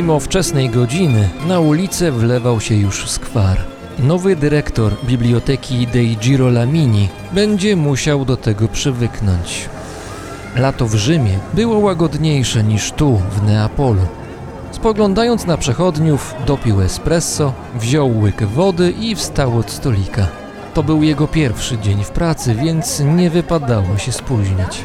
Mimo wczesnej godziny na ulicę wlewał się już skwar. Nowy dyrektor biblioteki dei Girolamini będzie musiał do tego przywyknąć. Lato w Rzymie było łagodniejsze niż tu, w Neapolu. Spoglądając na przechodniów, dopił espresso, wziął łyk wody i wstał od stolika. To był jego pierwszy dzień w pracy, więc nie wypadało się spóźnić.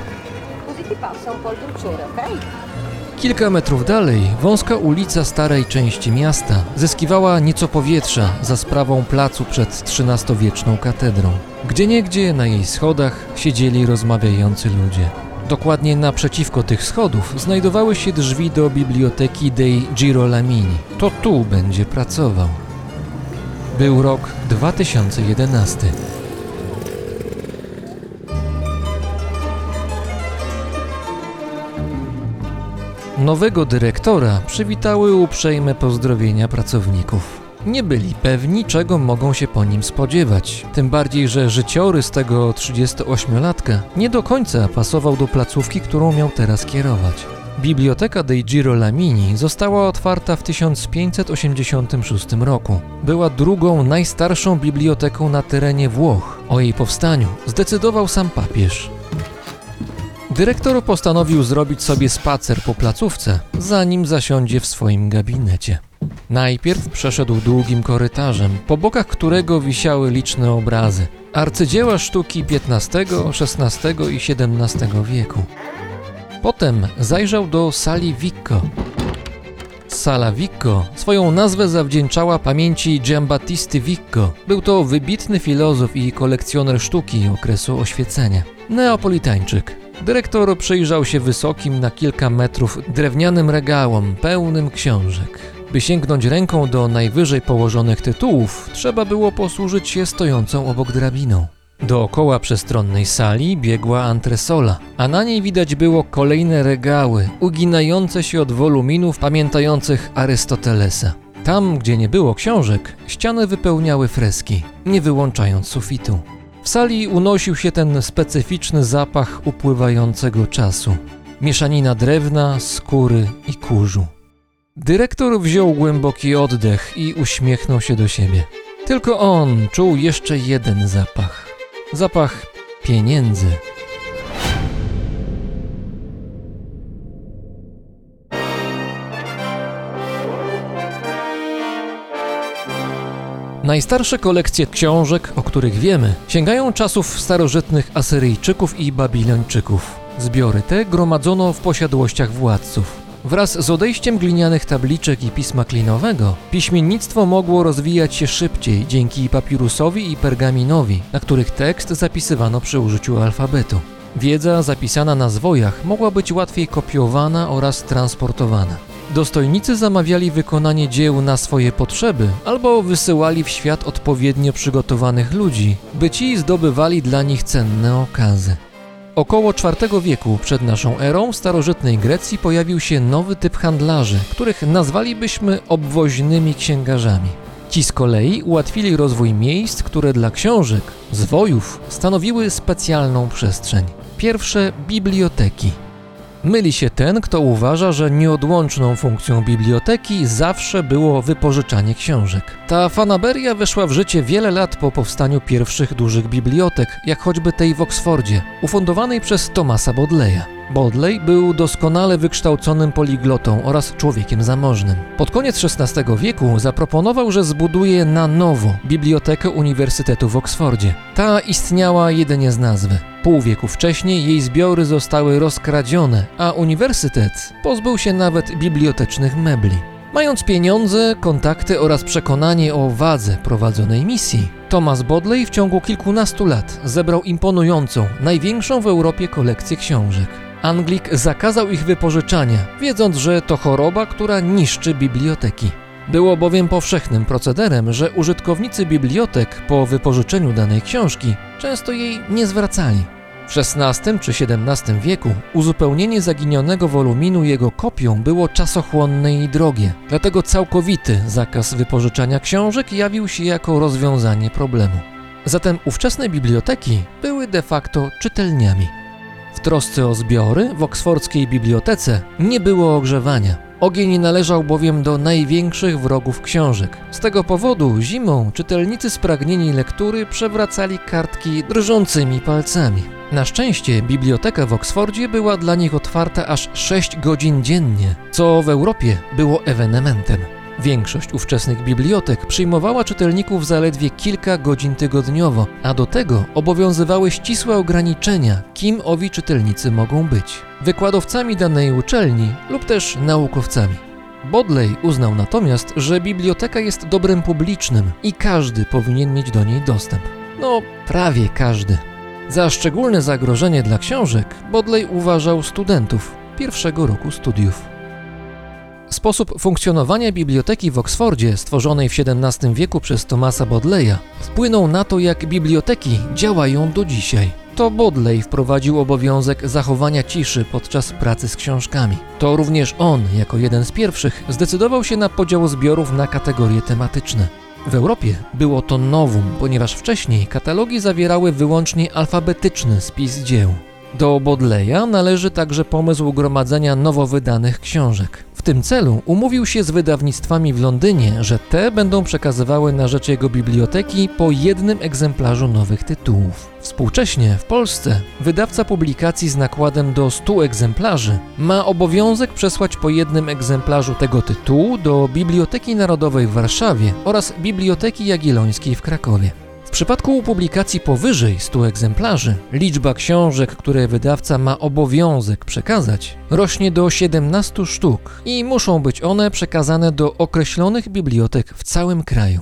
Kilka metrów dalej wąska ulica starej części miasta zyskiwała nieco powietrza za sprawą placu przed XIII-wieczną katedrą. Gdzieniegdzie na jej schodach siedzieli rozmawiający ludzie. Dokładnie naprzeciwko tych schodów znajdowały się drzwi do biblioteki dei Girolamini. To tu będzie pracował. Był rok 2011. Nowego dyrektora przywitały uprzejme pozdrowienia pracowników. Nie byli pewni, czego mogą się po nim spodziewać. Tym bardziej, że życiorys tego 38-latka nie do końca pasował do placówki, którą miał teraz kierować. Biblioteka dei Girolamini została otwarta w 1586 roku. Była drugą najstarszą biblioteką na terenie Włoch. O jej powstaniu zdecydował sam papież. Dyrektor postanowił zrobić sobie spacer po placówce, zanim zasiądzie w swoim gabinecie. Najpierw przeszedł długim korytarzem, po bokach którego wisiały liczne obrazy. Arcydzieła sztuki XV, XVI i XVII wieku. Potem zajrzał do sali Vicco. Sala Vicco swoją nazwę zawdzięczała pamięci Giambattisty Vicco. Był to wybitny filozof i kolekcjoner sztuki okresu oświecenia. Neapolitańczyk. Dyrektor przyjrzał się wysokim na kilka metrów drewnianym regałom pełnym książek. By sięgnąć ręką do najwyżej położonych tytułów, trzeba było posłużyć się stojącą obok drabiną. Dookoła przestronnej sali biegła antresola, a na niej widać było kolejne regały, uginające się od woluminów pamiętających Arystotelesa. Tam, gdzie nie było książek, ściany wypełniały freski, nie wyłączając sufitu. W sali unosił się ten specyficzny zapach upływającego czasu. Mieszanina drewna, skóry i kurzu. Dyrektor wziął głęboki oddech i uśmiechnął się do siebie. Tylko on czuł jeszcze jeden zapach. Zapach pieniędzy. Najstarsze kolekcje książek, o których wiemy, sięgają czasów starożytnych Asyryjczyków i Babilończyków. Zbiory te gromadzono w posiadłościach władców. Wraz z odejściem glinianych tabliczek i pisma klinowego, piśmiennictwo mogło rozwijać się szybciej dzięki papirusowi i pergaminowi, na których tekst zapisywano przy użyciu alfabetu. Wiedza zapisana na zwojach mogła być łatwiej kopiowana oraz transportowana. Dostojnicy zamawiali wykonanie dzieł na swoje potrzeby albo wysyłali w świat odpowiednio przygotowanych ludzi, by ci zdobywali dla nich cenne okazy. Około IV wieku przed naszą erą w starożytnej Grecji pojawił się nowy typ handlarzy, których nazwalibyśmy obwoźnymi księgarzami. Ci z kolei ułatwili rozwój miejsc, które dla książek, zwojów stanowiły specjalną przestrzeń. Pierwsze biblioteki. Myli się ten, kto uważa, że nieodłączną funkcją biblioteki zawsze było wypożyczanie książek. Ta fanaberia weszła w życie wiele lat po powstaniu pierwszych dużych bibliotek, jak choćby tej w Oksfordzie, ufundowanej przez Thomasa Bodleya. Bodley był doskonale wykształconym poliglotą oraz człowiekiem zamożnym. Pod koniec XVI wieku zaproponował, że zbuduje na nowo Bibliotekę Uniwersytetu w Oksfordzie. Ta istniała jedynie z nazwy. Pół wieku wcześniej jej zbiory zostały rozkradzione, a uniwersytet pozbył się nawet bibliotecznych mebli. Mając pieniądze, kontakty oraz przekonanie o wadze prowadzonej misji, Thomas Bodley w ciągu kilkunastu lat zebrał imponującą, największą w Europie kolekcję książek. Anglik zakazał ich wypożyczania, wiedząc, że to choroba, która niszczy biblioteki. Było bowiem powszechnym procederem, że użytkownicy bibliotek po wypożyczeniu danej książki często jej nie zwracali. W XVI czy XVII wieku uzupełnienie zaginionego woluminu jego kopią było czasochłonne i drogie, dlatego całkowity zakaz wypożyczania książek jawił się jako rozwiązanie problemu. Zatem ówczesne biblioteki były de facto czytelniami. W trosce o zbiory w oksfordzkiej bibliotece nie było ogrzewania. Ogień należał bowiem do największych wrogów książek. Z tego powodu zimą czytelnicy spragnieni lektury przewracali kartki drżącymi palcami. Na szczęście biblioteka w Oksfordzie była dla nich otwarta aż 6 godzin dziennie, co w Europie było ewenementem. Większość ówczesnych bibliotek przyjmowała czytelników zaledwie kilka godzin tygodniowo, a do tego obowiązywały ścisłe ograniczenia, kim owi czytelnicy mogą być wykładowcami danej uczelni lub też naukowcami. Bodley uznał natomiast, że biblioteka jest dobrem publicznym i każdy powinien mieć do niej dostęp. No, prawie każdy. Za szczególne zagrożenie dla książek Bodley uważał studentów pierwszego roku studiów. Sposób funkcjonowania biblioteki w Oksfordzie, stworzonej w XVII wieku przez Thomasa Bodleya, wpłynął na to, jak biblioteki działają do dzisiaj. To Bodley wprowadził obowiązek zachowania ciszy podczas pracy z książkami. To również on, jako jeden z pierwszych, zdecydował się na podział zbiorów na kategorie tematyczne. W Europie było to nowum, ponieważ wcześniej katalogi zawierały wyłącznie alfabetyczny spis dzieł. Do Bodleya należy także pomysł gromadzenia nowo wydanych książek. Tym celu umówił się z wydawnictwami w Londynie, że te będą przekazywały na rzecz jego biblioteki po jednym egzemplarzu nowych tytułów. Współcześnie w Polsce wydawca publikacji z nakładem do 100 egzemplarzy ma obowiązek przesłać po jednym egzemplarzu tego tytułu do Biblioteki Narodowej w Warszawie oraz Biblioteki Jagiellońskiej w Krakowie. W przypadku publikacji powyżej 100 egzemplarzy, liczba książek, które wydawca ma obowiązek przekazać, rośnie do 17 sztuk i muszą być one przekazane do określonych bibliotek w całym kraju.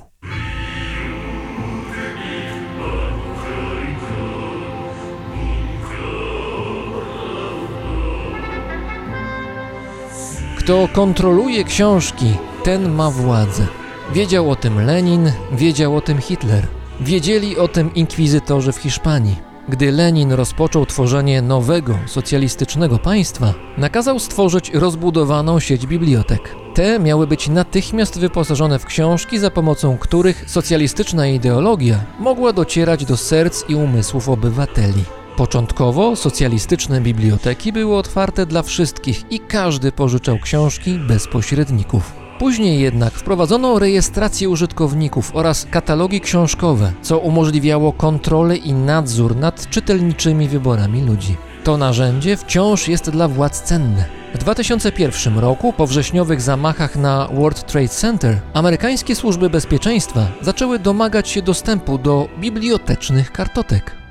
Kto kontroluje książki, ten ma władzę. Wiedział o tym Lenin, wiedział o tym Hitler. Wiedzieli o tym inkwizytorzy w Hiszpanii. Gdy Lenin rozpoczął tworzenie nowego, socjalistycznego państwa, nakazał stworzyć rozbudowaną sieć bibliotek. Te miały być natychmiast wyposażone w książki, za pomocą których socjalistyczna ideologia mogła docierać do serc i umysłów obywateli. Początkowo socjalistyczne biblioteki były otwarte dla wszystkich i każdy pożyczał książki bez pośredników. Później jednak wprowadzono rejestrację użytkowników oraz katalogi książkowe, co umożliwiało kontrolę i nadzór nad czytelniczymi wyborami ludzi. To narzędzie wciąż jest dla władz cenne. W 2001 roku, po wrześniowych zamachach na World Trade Center, amerykańskie służby bezpieczeństwa zaczęły domagać się dostępu do bibliotecznych kartotek.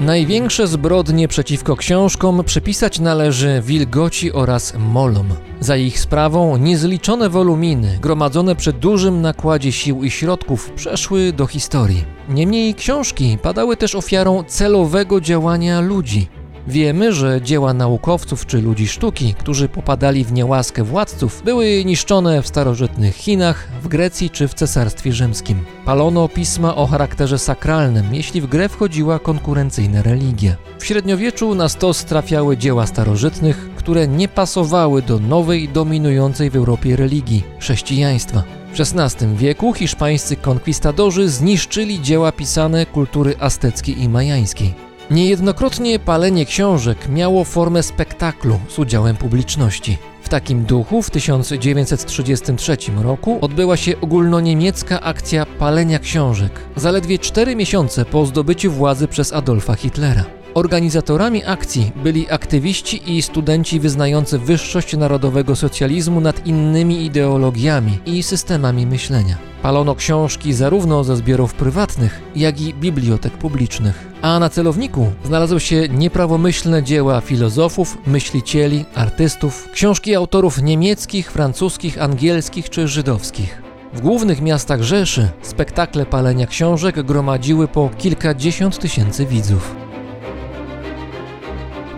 Największe zbrodnie przeciwko książkom przypisać należy wilgoci oraz molom. Za ich sprawą niezliczone woluminy, gromadzone przy dużym nakładzie sił i środków, przeszły do historii. Niemniej książki padały też ofiarą celowego działania ludzi. Wiemy, że dzieła naukowców czy ludzi sztuki, którzy popadali w niełaskę władców, były niszczone w starożytnych Chinach, w Grecji czy w Cesarstwie Rzymskim. Palono pisma o charakterze sakralnym, jeśli w grę wchodziła konkurencyjna religia. W średniowieczu na stos trafiały dzieła starożytnych, które nie pasowały do nowej, dominującej w Europie religii chrześcijaństwa. W XVI wieku hiszpańscy konkwistadorzy zniszczyli dzieła pisane kultury azteckiej i majańskiej. Niejednokrotnie palenie książek miało formę spektaklu z udziałem publiczności. W takim duchu w 1933 roku odbyła się ogólnoniemiecka akcja palenia książek, zaledwie cztery miesiące po zdobyciu władzy przez Adolfa Hitlera. Organizatorami akcji byli aktywiści i studenci wyznający wyższość narodowego socjalizmu nad innymi ideologiami i systemami myślenia. Palono książki zarówno ze zbiorów prywatnych, jak i bibliotek publicznych. A na celowniku znalazły się nieprawomyślne dzieła filozofów, myślicieli, artystów, książki autorów niemieckich, francuskich, angielskich czy żydowskich. W głównych miastach Rzeszy spektakle palenia książek gromadziły po kilkadziesiąt tysięcy widzów.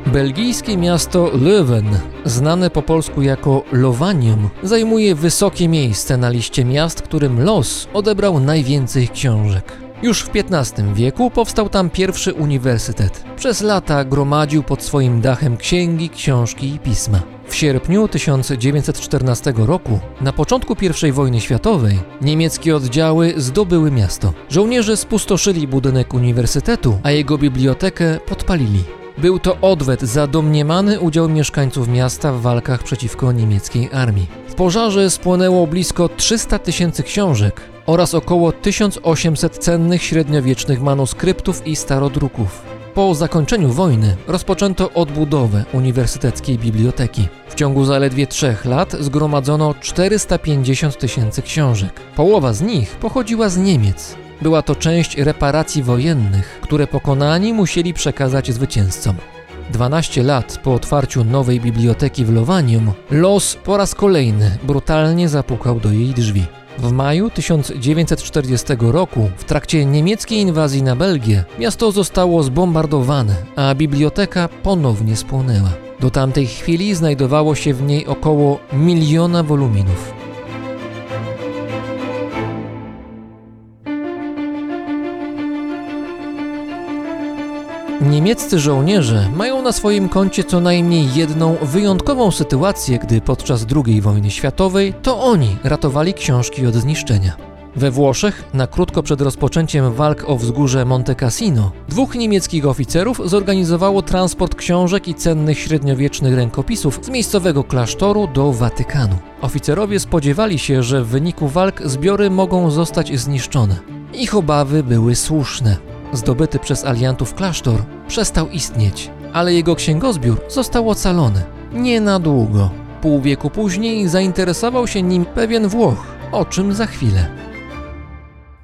Belgijskie miasto Leuven, znane po polsku jako Lowanium, zajmuje wysokie miejsce na liście miast, którym los odebrał najwięcej książek. Już w XV wieku powstał tam pierwszy uniwersytet. Przez lata gromadził pod swoim dachem księgi, książki i pisma. W sierpniu 1914 roku, na początku I wojny światowej, niemieckie oddziały zdobyły miasto. Żołnierze spustoszyli budynek uniwersytetu, a jego bibliotekę podpalili. Był to odwet za domniemany udział mieszkańców miasta w walkach przeciwko niemieckiej armii. W pożarze spłonęło blisko 300 tysięcy książek oraz około 1800 cennych średniowiecznych manuskryptów i starodruków. Po zakończeniu wojny rozpoczęto odbudowę Uniwersyteckiej Biblioteki. W ciągu zaledwie trzech lat zgromadzono 450 tysięcy książek. Połowa z nich pochodziła z Niemiec. Była to część reparacji wojennych, które pokonani musieli przekazać zwycięzcom. 12 lat po otwarciu nowej biblioteki w Lowanium, los po raz kolejny brutalnie zapukał do jej drzwi. W maju 1940 roku, w trakcie niemieckiej inwazji na Belgię, miasto zostało zbombardowane, a biblioteka ponownie spłonęła. Do tamtej chwili znajdowało się w niej około miliona woluminów. Niemieccy żołnierze mają na swoim koncie co najmniej jedną wyjątkową sytuację, gdy podczas II wojny światowej to oni ratowali książki od zniszczenia. We Włoszech, na krótko przed rozpoczęciem walk o wzgórze Monte Cassino, dwóch niemieckich oficerów zorganizowało transport książek i cennych średniowiecznych rękopisów z miejscowego klasztoru do Watykanu. Oficerowie spodziewali się, że w wyniku walk zbiory mogą zostać zniszczone. Ich obawy były słuszne. Zdobyty przez aliantów klasztor przestał istnieć, ale jego księgozbiór został ocalony. Nie na długo. Pół wieku później zainteresował się nim pewien Włoch, o czym za chwilę.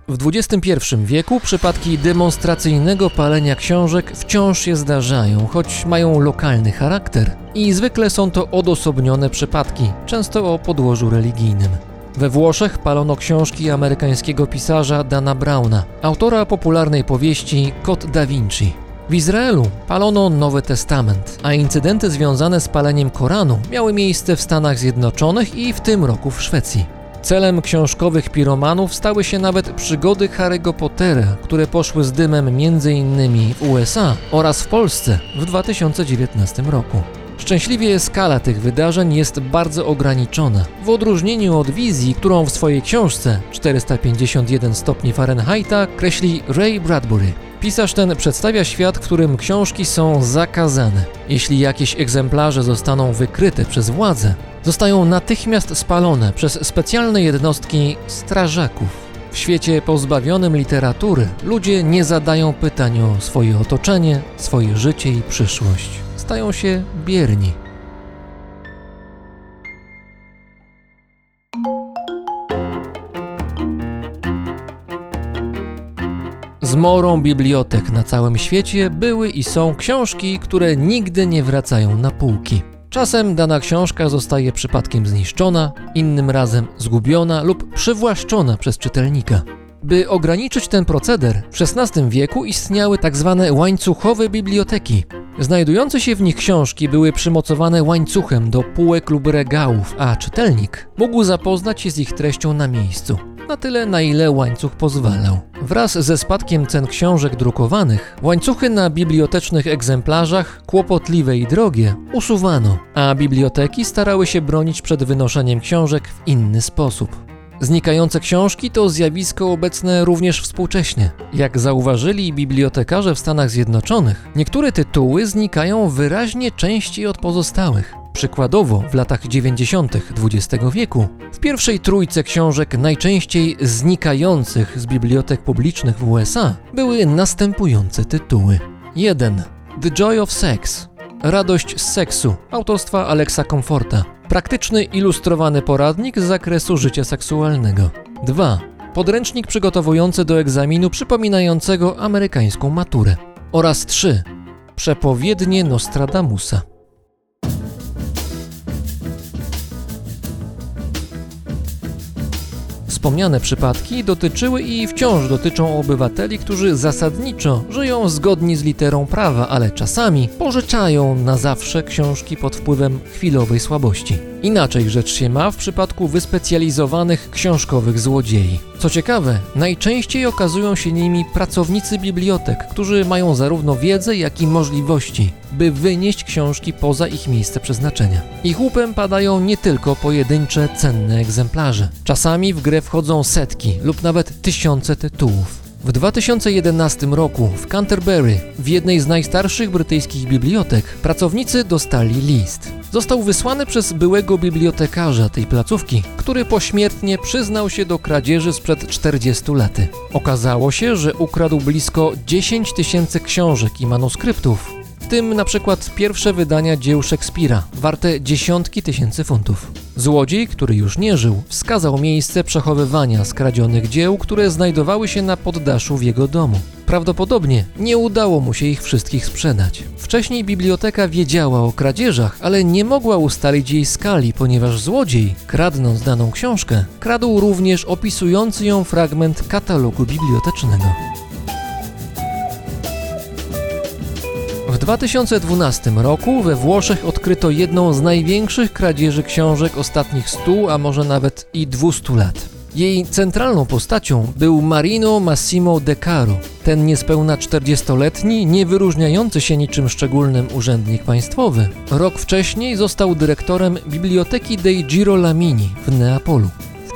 W XXI wieku przypadki demonstracyjnego palenia książek wciąż się zdarzają, choć mają lokalny charakter i zwykle są to odosobnione przypadki, często o podłożu religijnym. We Włoszech palono książki amerykańskiego pisarza Dana Browna, autora popularnej powieści Kod da Vinci. W Izraelu palono Nowy Testament, a incydenty związane z paleniem Koranu miały miejsce w Stanach Zjednoczonych i w tym roku w Szwecji. Celem książkowych piromanów stały się nawet przygody Harry'ego Pottera, które poszły z dymem m.in. w USA oraz w Polsce w 2019 roku. Szczęśliwie skala tych wydarzeń jest bardzo ograniczona, w odróżnieniu od wizji, którą w swojej książce 451 stopni Fahrenheita kreśli Ray Bradbury. Pisarz ten przedstawia świat, w którym książki są zakazane. Jeśli jakieś egzemplarze zostaną wykryte przez władze, zostają natychmiast spalone przez specjalne jednostki strażaków. W świecie pozbawionym literatury ludzie nie zadają pytań o swoje otoczenie, swoje życie i przyszłość. Stają się bierni. Zmorą bibliotek na całym świecie były i są książki, które nigdy nie wracają na półki. Czasem dana książka zostaje przypadkiem zniszczona, innym razem zgubiona lub przywłaszczona przez czytelnika. By ograniczyć ten proceder, w XVI wieku istniały tzw. łańcuchowe biblioteki. Znajdujące się w nich książki były przymocowane łańcuchem do półek lub regałów, a czytelnik mógł zapoznać się z ich treścią na miejscu. Na tyle, na ile łańcuch pozwalał. Wraz ze spadkiem cen książek drukowanych, łańcuchy na bibliotecznych egzemplarzach, kłopotliwe i drogie, usuwano, a biblioteki starały się bronić przed wynoszeniem książek w inny sposób. Znikające książki to zjawisko obecne również współcześnie. Jak zauważyli bibliotekarze w Stanach Zjednoczonych, niektóre tytuły znikają wyraźnie częściej od pozostałych. Przykładowo, w latach 90. XX wieku, w pierwszej trójce książek najczęściej znikających z bibliotek publicznych w USA były następujące tytuły. 1. The Joy of Sex. Radość z seksu autorstwa Alexa Comforta. Praktyczny ilustrowany poradnik z zakresu życia seksualnego. 2. Podręcznik przygotowujący do egzaminu przypominającego amerykańską maturę. Oraz 3. Przepowiednie Nostradamusa. Wspomniane przypadki dotyczyły i wciąż dotyczą obywateli, którzy zasadniczo żyją zgodnie z literą prawa, ale czasami pożyczają na zawsze książki pod wpływem chwilowej słabości. Inaczej rzecz się ma w przypadku wyspecjalizowanych książkowych złodziei. Co ciekawe, najczęściej okazują się nimi pracownicy bibliotek, którzy mają zarówno wiedzę, jak i możliwości, by wynieść książki poza ich miejsce przeznaczenia. Ich łupem padają nie tylko pojedyncze, cenne egzemplarze. Czasami w grę wchodzą setki lub nawet tysiące tytułów. W 2011 roku w Canterbury, w jednej z najstarszych brytyjskich bibliotek, pracownicy dostali list. Został wysłany przez byłego bibliotekarza tej placówki, który pośmiertnie przyznał się do kradzieży sprzed 40 lat. Okazało się, że ukradł blisko 10 tysięcy książek i manuskryptów, w tym na przykład pierwsze wydania dzieł Szekspira, warte dziesiątki tysięcy funtów. Złodziej, który już nie żył, wskazał miejsce przechowywania skradzionych dzieł, które znajdowały się na poddaszu w jego domu. Prawdopodobnie nie udało mu się ich wszystkich sprzedać. Wcześniej biblioteka wiedziała o kradzieżach, ale nie mogła ustalić jej skali, ponieważ złodziej, kradnąc daną książkę, kradł również opisujący ją fragment katalogu bibliotecznego. 2012 roku we Włoszech odkryto jedną z największych kradzieży książek ostatnich 100, a może nawet i 200 lat. Jej centralną postacią był Marino Massimo De Caro, ten niespełna 40-letni, nie wyróżniający się niczym szczególnym urzędnik państwowy. Rok wcześniej został dyrektorem Biblioteki dei Girolamini w Neapolu.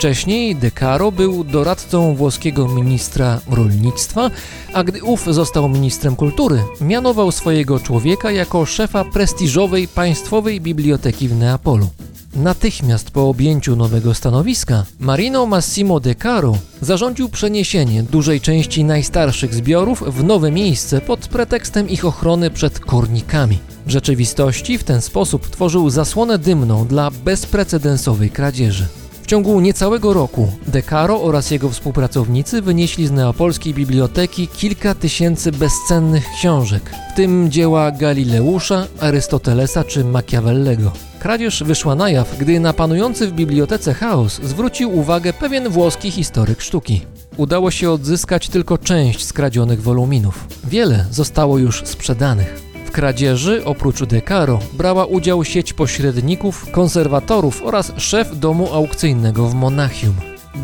Wcześniej De Caro był doradcą włoskiego ministra rolnictwa, a gdy ów został ministrem kultury, mianował swojego człowieka jako szefa prestiżowej państwowej biblioteki w Neapolu. Natychmiast po objęciu nowego stanowiska, Marino Massimo De Caro zarządził przeniesienie dużej części najstarszych zbiorów w nowe miejsce pod pretekstem ich ochrony przed kornikami. W rzeczywistości w ten sposób tworzył zasłonę dymną dla bezprecedensowej kradzieży. Ciągu niecałego roku De Caro oraz jego współpracownicy wynieśli z neapolskiej biblioteki kilka tysięcy bezcennych książek, w tym dzieła Galileusza, Arystotelesa czy Machiavellego. Kradzież wyszła na jaw, gdy na panujący w bibliotece chaos zwrócił uwagę pewien włoski historyk sztuki. Udało się odzyskać tylko część skradzionych woluminów. Wiele zostało już sprzedanych. Kradzieży, oprócz De Caro, brała udział sieć pośredników, konserwatorów oraz szef domu aukcyjnego w Monachium.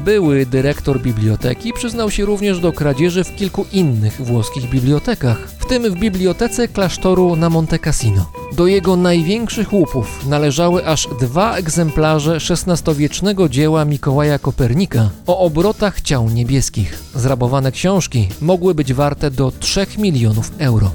Były dyrektor biblioteki przyznał się również do kradzieży w kilku innych włoskich bibliotekach, w tym w bibliotece klasztoru na Monte Cassino. Do jego największych łupów należały aż dwa egzemplarze XVI-wiecznego dzieła Mikołaja Kopernika o obrotach ciał niebieskich. Zrabowane książki mogły być warte do 3 milionów euro.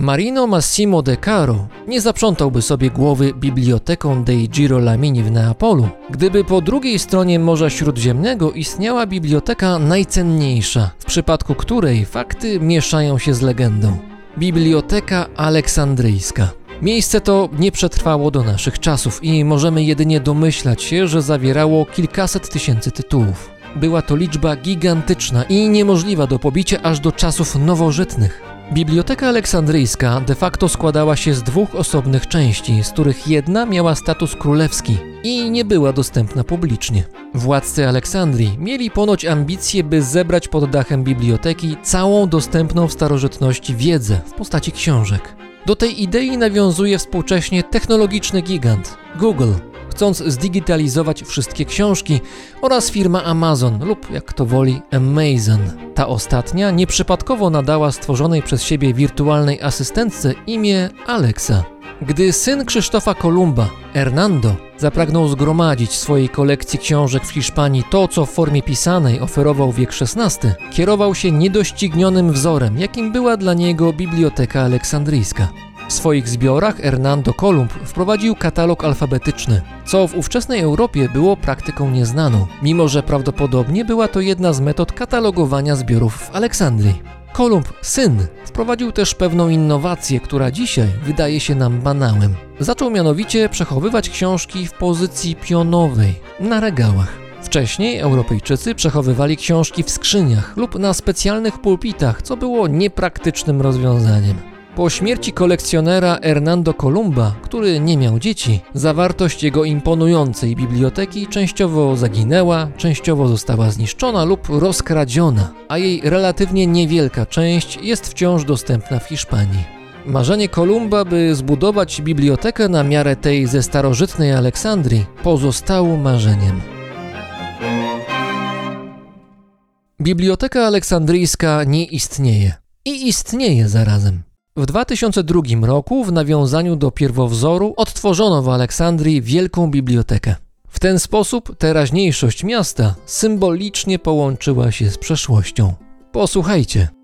Marino Massimo De Caro nie zaprzątałby sobie głowy biblioteką dei Girolamini w Neapolu, gdyby po drugiej stronie Morza Śródziemnego istniała biblioteka najcenniejsza, w przypadku której fakty mieszają się z legendą. Biblioteka Aleksandryjska. Miejsce to nie przetrwało do naszych czasów i możemy jedynie domyślać się, że zawierało kilkaset tysięcy tytułów. Była to liczba gigantyczna i niemożliwa do pobicia aż do czasów nowożytnych. Biblioteka Aleksandryjska de facto składała się z dwóch osobnych części, z których jedna miała status królewski i nie była dostępna publicznie. Władcy Aleksandrii mieli ponoć ambicje, by zebrać pod dachem biblioteki całą dostępną w starożytności wiedzę w postaci książek. Do tej idei nawiązuje współcześnie technologiczny gigant Google, chcąc zdigitalizować wszystkie książki, oraz firma Amazon lub jak to woli Amazon. Ta ostatnia nieprzypadkowo nadała stworzonej przez siebie wirtualnej asystentce imię Alexa. Gdy syn Krzysztofa Kolumba, Hernando, zapragnął zgromadzić w swojej kolekcji książek w Hiszpanii to, co w formie pisanej oferował wiek XVI, kierował się niedoścignionym wzorem, jakim była dla niego Biblioteka Aleksandryjska. W swoich zbiorach Hernando Kolumb wprowadził katalog alfabetyczny, co w ówczesnej Europie było praktyką nieznaną, mimo że prawdopodobnie była to jedna z metod katalogowania zbiorów w Aleksandrii. Kolumb, syn, wprowadził też pewną innowację, która dzisiaj wydaje się nam banałem. Zaczął mianowicie przechowywać książki w pozycji pionowej, na regałach. Wcześniej Europejczycy przechowywali książki w skrzyniach lub na specjalnych pulpitach, co było niepraktycznym rozwiązaniem. Po śmierci kolekcjonera Hernando Columba, który nie miał dzieci, zawartość jego imponującej biblioteki częściowo zaginęła, częściowo została zniszczona lub rozkradziona, a jej relatywnie niewielka część jest wciąż dostępna w Hiszpanii. Marzenie Kolumba, by zbudować bibliotekę na miarę tej ze starożytnej Aleksandrii, pozostało marzeniem. Biblioteka Aleksandryjska nie istnieje. I istnieje zarazem. W 2002 roku w nawiązaniu do pierwowzoru odtworzono w Aleksandrii wielką bibliotekę. W ten sposób teraźniejszość miasta symbolicznie połączyła się z przeszłością. Posłuchajcie.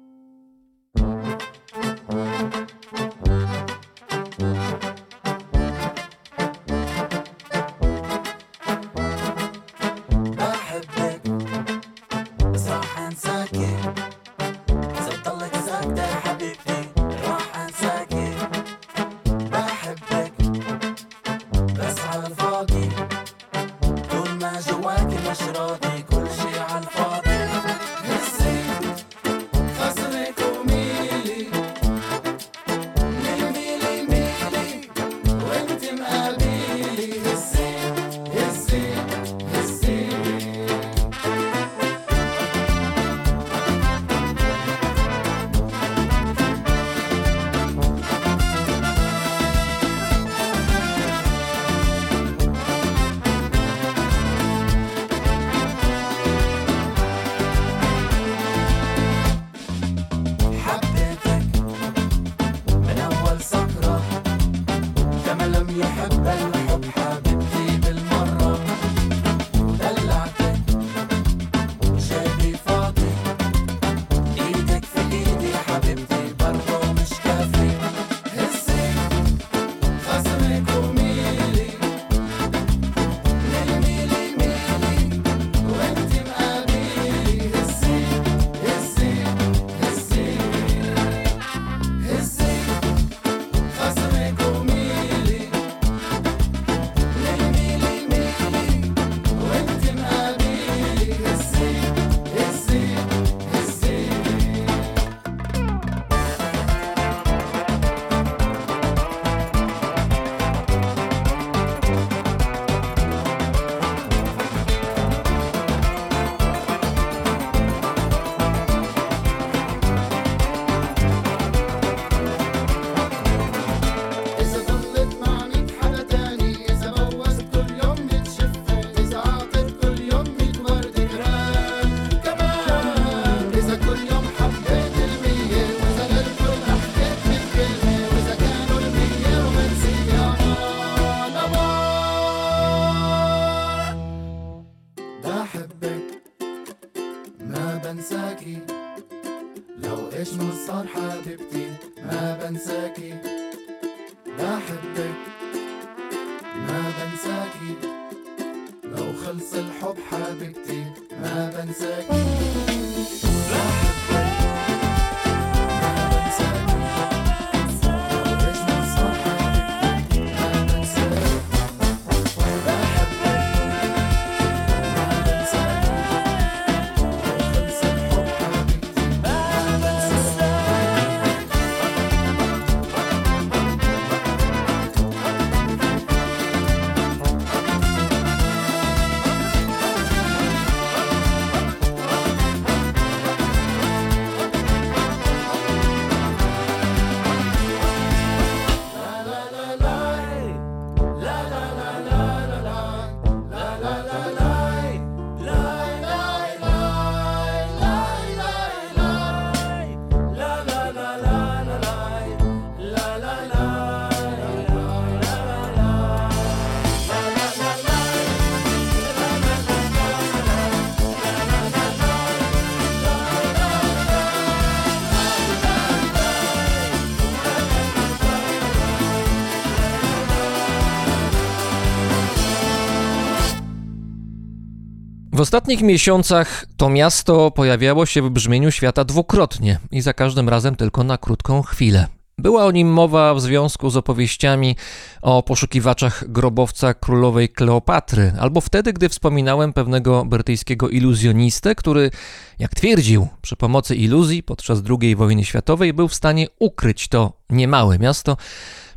W ostatnich miesiącach to miasto pojawiało się w brzmieniu świata dwukrotnie i za każdym razem tylko na krótką chwilę. Była o nim mowa w związku z opowieściami o poszukiwaczach grobowca królowej Kleopatry, albo wtedy, gdy wspominałem pewnego brytyjskiego iluzjonistę, który, jak twierdził, przy pomocy iluzji podczas II wojny światowej był w stanie ukryć to niemałe miasto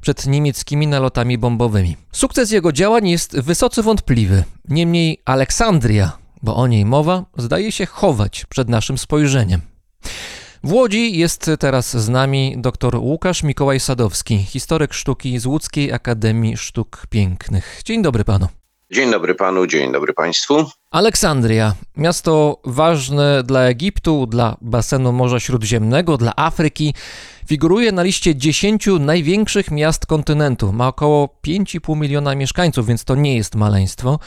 przed niemieckimi nalotami bombowymi. Sukces jego działań jest wysoce wątpliwy. Niemniej Aleksandria, bo o niej mowa, zdaje się chować przed naszym spojrzeniem. W Łodzi jest teraz z nami dr Łukasz Mikołaj Sadowski, historyk sztuki z Łódzkiej Akademii Sztuk Pięknych. Dzień dobry panu. Dzień dobry panu, dzień dobry państwu. Aleksandria, miasto ważne dla Egiptu, dla basenu Morza Śródziemnego, dla Afryki, figuruje na liście 10 największych miast kontynentu. Ma około 5,5 miliona mieszkańców, więc to nie jest maleństwo.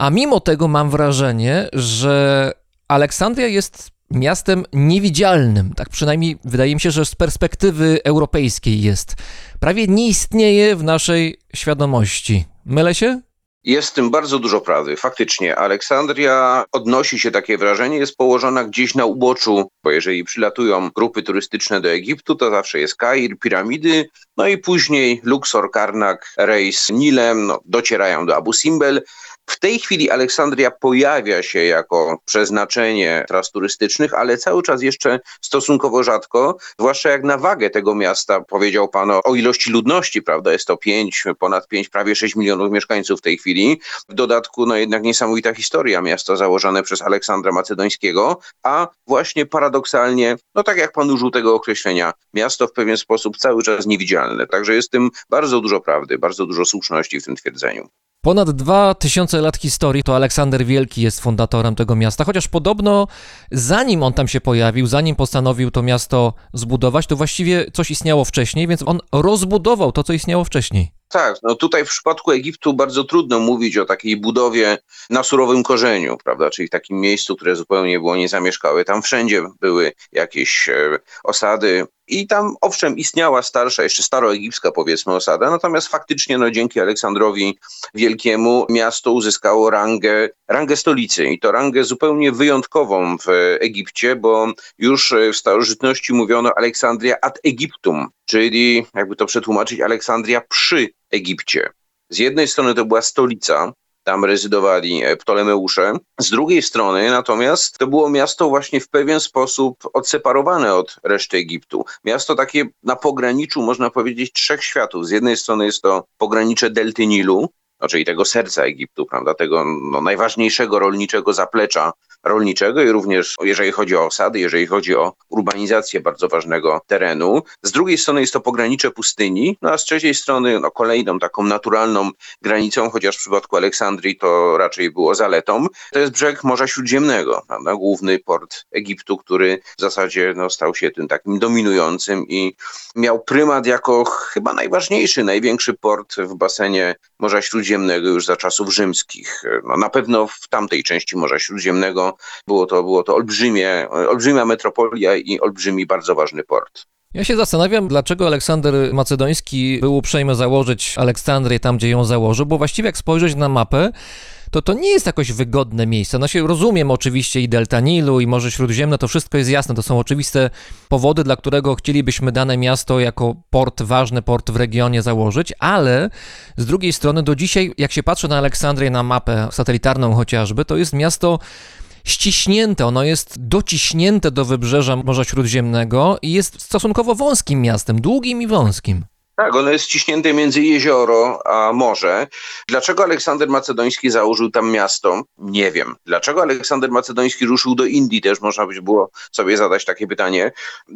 A mimo tego mam wrażenie, że Aleksandria jest miastem niewidzialnym. Tak przynajmniej wydaje mi się, że z perspektywy europejskiej jest. Prawie nie istnieje w naszej świadomości. Mylę się? Jest w tym bardzo dużo prawdy. Faktycznie, Aleksandria odnosi się takie wrażenie, jest położona gdzieś na uboczu, bo jeżeli przylatują grupy turystyczne do Egiptu, to zawsze jest Kair, piramidy, no i później Luxor, Karnak, rejs Nilem, no, docierają do Abu Simbel. W tej chwili Aleksandria pojawia się jako przeznaczenie tras turystycznych, ale cały czas jeszcze stosunkowo rzadko, zwłaszcza jak na wagę tego miasta, powiedział pan o, o ilości ludności, prawda, jest to 5, ponad 5, prawie 6 milionów mieszkańców w tej chwili. W dodatku, no jednak niesamowita historia miasta założone przez Aleksandra Macedońskiego, a właśnie paradoksalnie, no tak jak pan użył tego określenia, miasto w pewien sposób cały czas niewidzialne. Także jest w tym bardzo dużo prawdy, bardzo dużo słuszności w tym twierdzeniu. Ponad 2000 lat historii to Aleksander Wielki jest fundatorem tego miasta, chociaż podobno zanim on tam się pojawił, zanim postanowił to miasto zbudować, to właściwie coś istniało wcześniej, więc on rozbudował to, co istniało wcześniej. Tak, no tutaj w przypadku Egiptu bardzo trudno mówić o takiej budowie na surowym korzeniu, prawda, czyli takim miejscu, które zupełnie było niezamieszkałe. Tam wszędzie były jakieś e, osady i tam owszem istniała starsza, jeszcze staroegipska powiedzmy osada, natomiast faktycznie no dzięki Aleksandrowi Wielkiemu miasto uzyskało rangę, rangę stolicy i to rangę zupełnie wyjątkową w Egipcie, bo już w starożytności mówiono Aleksandria ad Egyptum, czyli jakby to przetłumaczyć Aleksandria przy Egipcie. Z jednej strony to była stolica, tam rezydowali Ptolemeusze. Z drugiej strony natomiast to było miasto właśnie w pewien sposób odseparowane od reszty Egiptu. Miasto takie na pograniczu, można powiedzieć, trzech światów. Z jednej strony jest to pogranicze Delty Nilu, no, tego serca Egiptu, prawda, tego no, najważniejszego rolniczego zaplecza rolniczego i również jeżeli chodzi o osady, jeżeli chodzi o urbanizację bardzo ważnego terenu. Z drugiej strony jest to pogranicze pustyni, no a z trzeciej strony no, kolejną taką naturalną granicą, chociaż w przypadku Aleksandrii to raczej było zaletą, to jest brzeg Morza Śródziemnego, prawda, główny port Egiptu, który w zasadzie no, stał się tym takim dominującym i miał prymat jako chyba najważniejszy, największy port w basenie Morza Śródziemnego już za czasów rzymskich. No, na pewno w tamtej części Morza Śródziemnego było to, było to olbrzymie, olbrzymia metropolia i olbrzymi, bardzo ważny port. Ja się zastanawiam, dlaczego Aleksander Macedoński był uprzejmy założyć Aleksandrię tam, gdzie ją założył, bo właściwie jak spojrzeć na mapę, to to nie jest jakoś wygodne miejsce. No się rozumiem oczywiście i Delta Nilu, i Morze Śródziemne, to wszystko jest jasne, to są oczywiste powody, dla którego chcielibyśmy dane miasto jako port, ważny port w regionie założyć, ale z drugiej strony do dzisiaj, jak się patrzy na Aleksandrię, na mapę satelitarną chociażby, to jest miasto ściśnięte, ono jest dociśnięte do wybrzeża Morza Śródziemnego i jest stosunkowo wąskim miastem, długim i wąskim. Tak, ono jest ściśnięte między jezioro a morze. Dlaczego Aleksander Macedoński założył tam miasto? Nie wiem. Dlaczego Aleksander Macedoński ruszył do Indii? Też można by było sobie zadać takie pytanie.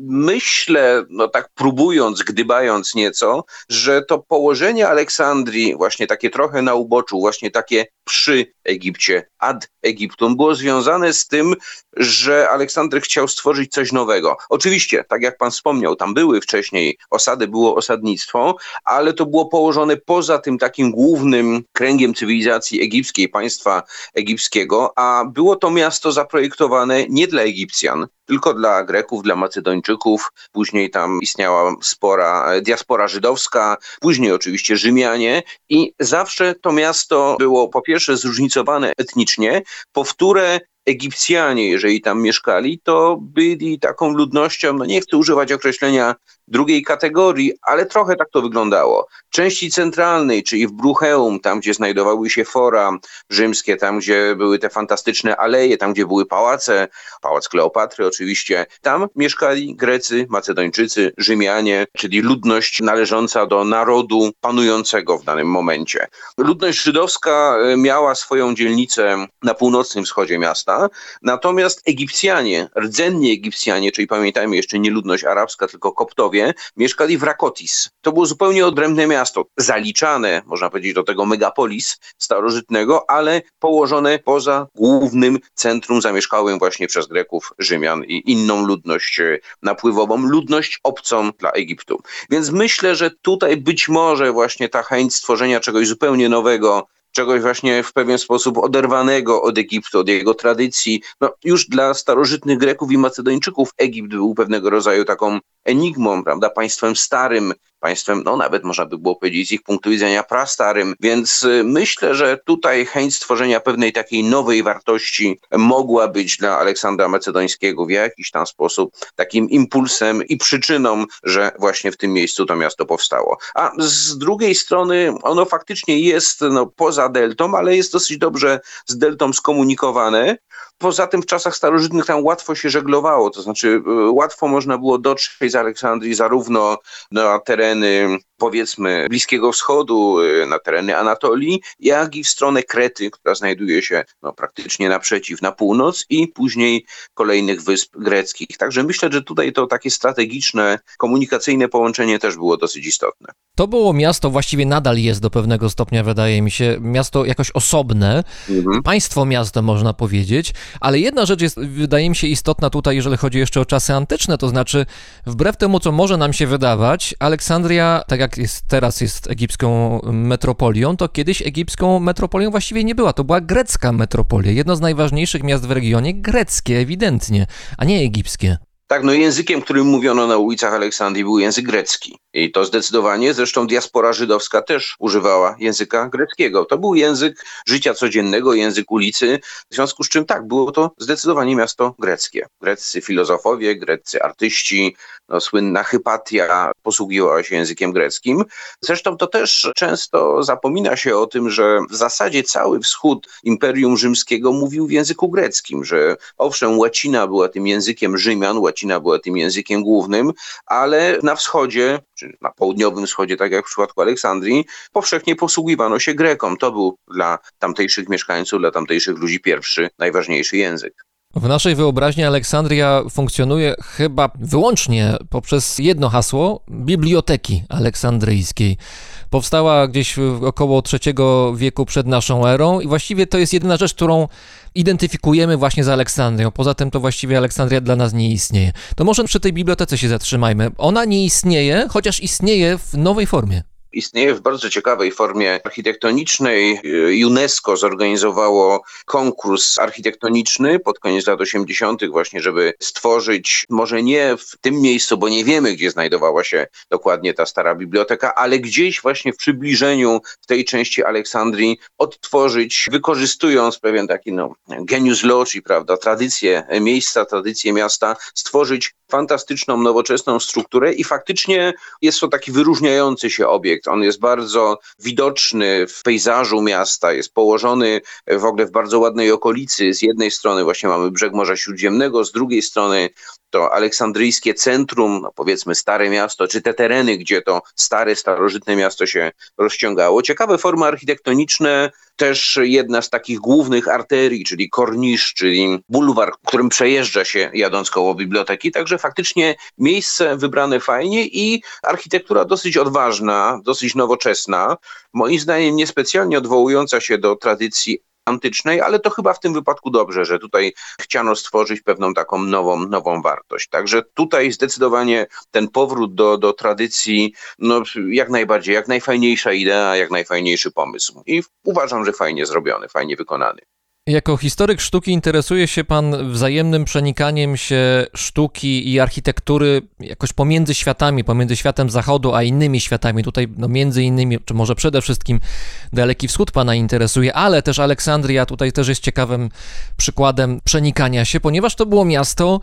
Myślę, no tak próbując, gdybając nieco, że to położenie Aleksandrii, właśnie takie trochę na uboczu, właśnie takie przy Egipcie, ad Egiptum, było związane z tym, że Aleksander chciał stworzyć coś nowego. Oczywiście, tak jak pan wspomniał, tam były wcześniej osady, było osadnictwo, państwo, ale to było położone poza tym takim głównym kręgiem cywilizacji egipskiej, państwa egipskiego, a było to miasto zaprojektowane nie dla Egipcjan, tylko dla Greków, dla Macedończyków. Później tam istniała spora diaspora żydowska, później oczywiście Rzymianie i zawsze to miasto było po pierwsze zróżnicowane etnicznie, po wtóre Egipcjanie, jeżeli tam mieszkali, to byli taką ludnością, no nie chcę używać określenia drugiej kategorii, ale trochę tak to wyglądało. Części centralnej, czyli w Brucheum, tam gdzie znajdowały się fora rzymskie, tam gdzie były te fantastyczne aleje, tam gdzie były pałace, pałac Kleopatry oczywiście, tam mieszkali Grecy, Macedończycy, Rzymianie, czyli ludność należąca do narodu panującego w danym momencie. Ludność żydowska e, miała swoją dzielnicę na północnym wschodzie miasta, natomiast Egipcjanie, rdzenni Egipcjanie, czyli pamiętajmy jeszcze nie ludność arabska, tylko koptowie, mieszkali w Rakotis. To było zupełnie odrębne miasto, zaliczane, można powiedzieć, do tego megapolis starożytnego, ale położone poza głównym centrum zamieszkałym właśnie przez Greków, Rzymian i inną ludność e, napływową, ludność obcą dla Egiptu. Więc myślę, że tutaj być może właśnie ta chęć stworzenia czegoś zupełnie nowego, czegoś właśnie w pewien sposób oderwanego od Egiptu, od jego tradycji. No, już dla starożytnych Greków i Macedończyków Egipt był pewnego rodzaju taką enigmą, prawda, państwem starym, państwem, no nawet można by było powiedzieć z ich punktu widzenia prastarym, więc y, myślę, że tutaj chęć stworzenia pewnej takiej nowej wartości mogła być dla Aleksandra Macedońskiego w jakiś tam sposób takim impulsem i przyczyną, że właśnie w tym miejscu to miasto powstało. A z drugiej strony ono faktycznie jest no, poza deltą, ale jest dosyć dobrze z deltą skomunikowane. Poza tym w czasach starożytnych tam łatwo się żeglowało, to znaczy y, łatwo można było dotrzeć z Aleksandrii zarówno na tereny powiedzmy Bliskiego Wschodu, y, na tereny Anatolii, jak i w stronę Krety, która znajduje się no, praktycznie naprzeciw, na północ i później kolejnych wysp greckich. Także myślę, że tutaj to takie strategiczne, komunikacyjne połączenie też było dosyć istotne. To było miasto, właściwie nadal jest do pewnego stopnia, wydaje mi się, miasto jakoś osobne, Mhm. państwo miasto można powiedzieć, ale jedna rzecz jest, wydaje mi się, istotna tutaj, jeżeli chodzi jeszcze o czasy antyczne, to znaczy, wbrew temu, co może nam się wydawać, Aleksandria, tak jak jest, teraz jest egipską metropolią, to kiedyś egipską metropolią właściwie nie była, to była grecka metropolia, jedno z najważniejszych miast w regionie, greckie ewidentnie, a nie egipskie. Tak, no językiem, którym mówiono na ulicach Aleksandrii był język grecki. I to zdecydowanie, zresztą diaspora żydowska też używała języka greckiego. To był język życia codziennego, język ulicy, w związku z czym tak, było to zdecydowanie miasto greckie. Greccy filozofowie, greccy artyści, no, słynna Hypatia posługiwała się językiem greckim. Zresztą to też często zapomina się o tym, że w zasadzie cały wschód Imperium Rzymskiego mówił w języku greckim, że owszem, łacina była tym językiem Rzymian, łacina była tym językiem głównym, ale na wschodzie, czy na południowym wschodzie, tak jak w przypadku Aleksandrii, powszechnie posługiwano się Grekom. To był dla tamtejszych mieszkańców, dla tamtejszych ludzi pierwszy, najważniejszy język. W naszej wyobraźni Aleksandria funkcjonuje chyba wyłącznie poprzez jedno hasło Biblioteki Aleksandryjskiej. Powstała gdzieś około III wieku przed naszą erą i właściwie to jest jedyna rzecz, którą identyfikujemy właśnie z Aleksandrią. Poza tym to właściwie Aleksandria dla nas nie istnieje. To może przy tej bibliotece się zatrzymajmy. Ona nie istnieje, chociaż istnieje w nowej formie. Istnieje w bardzo ciekawej formie architektonicznej. UNESCO zorganizowało konkurs architektoniczny pod koniec lat 80., właśnie, żeby stworzyć, może nie w tym miejscu, bo nie wiemy, gdzie znajdowała się dokładnie ta stara biblioteka, ale gdzieś właśnie w przybliżeniu w tej części Aleksandrii odtworzyć, wykorzystując pewien taki no, genius loci, prawda, tradycję miejsca, tradycję miasta, stworzyć fantastyczną, nowoczesną strukturę i faktycznie jest to taki wyróżniający się obiekt. On jest bardzo widoczny w pejzażu miasta, jest położony w ogóle w bardzo ładnej okolicy. Z jednej strony właśnie mamy brzeg Morza Śródziemnego, z drugiej strony to aleksandryjskie centrum, no powiedzmy stare miasto, czy te tereny, gdzie to stare, starożytne miasto się rozciągało. Ciekawe formy architektoniczne, też jedna z takich głównych arterii, czyli kornisz, czyli bulwar, którym przejeżdża się jadąc koło biblioteki. Także faktycznie miejsce wybrane fajnie i architektura dosyć odważna, dosyć nowoczesna. Moim zdaniem niespecjalnie odwołująca się do tradycji antycznej, ale to chyba w tym wypadku dobrze, że tutaj chciano stworzyć pewną taką nową, nową wartość. Także tutaj zdecydowanie ten powrót do, do tradycji, no jak najbardziej, jak najfajniejsza idea, jak najfajniejszy pomysł. I uważam, że fajnie zrobiony, fajnie wykonany. Jako historyk sztuki interesuje się pan wzajemnym przenikaniem się sztuki i architektury jakoś pomiędzy światami, pomiędzy światem zachodu a innymi światami. Tutaj no między innymi, czy może przede wszystkim Daleki Wschód pana interesuje, ale też Aleksandria tutaj też jest ciekawym przykładem przenikania się, ponieważ to było miasto,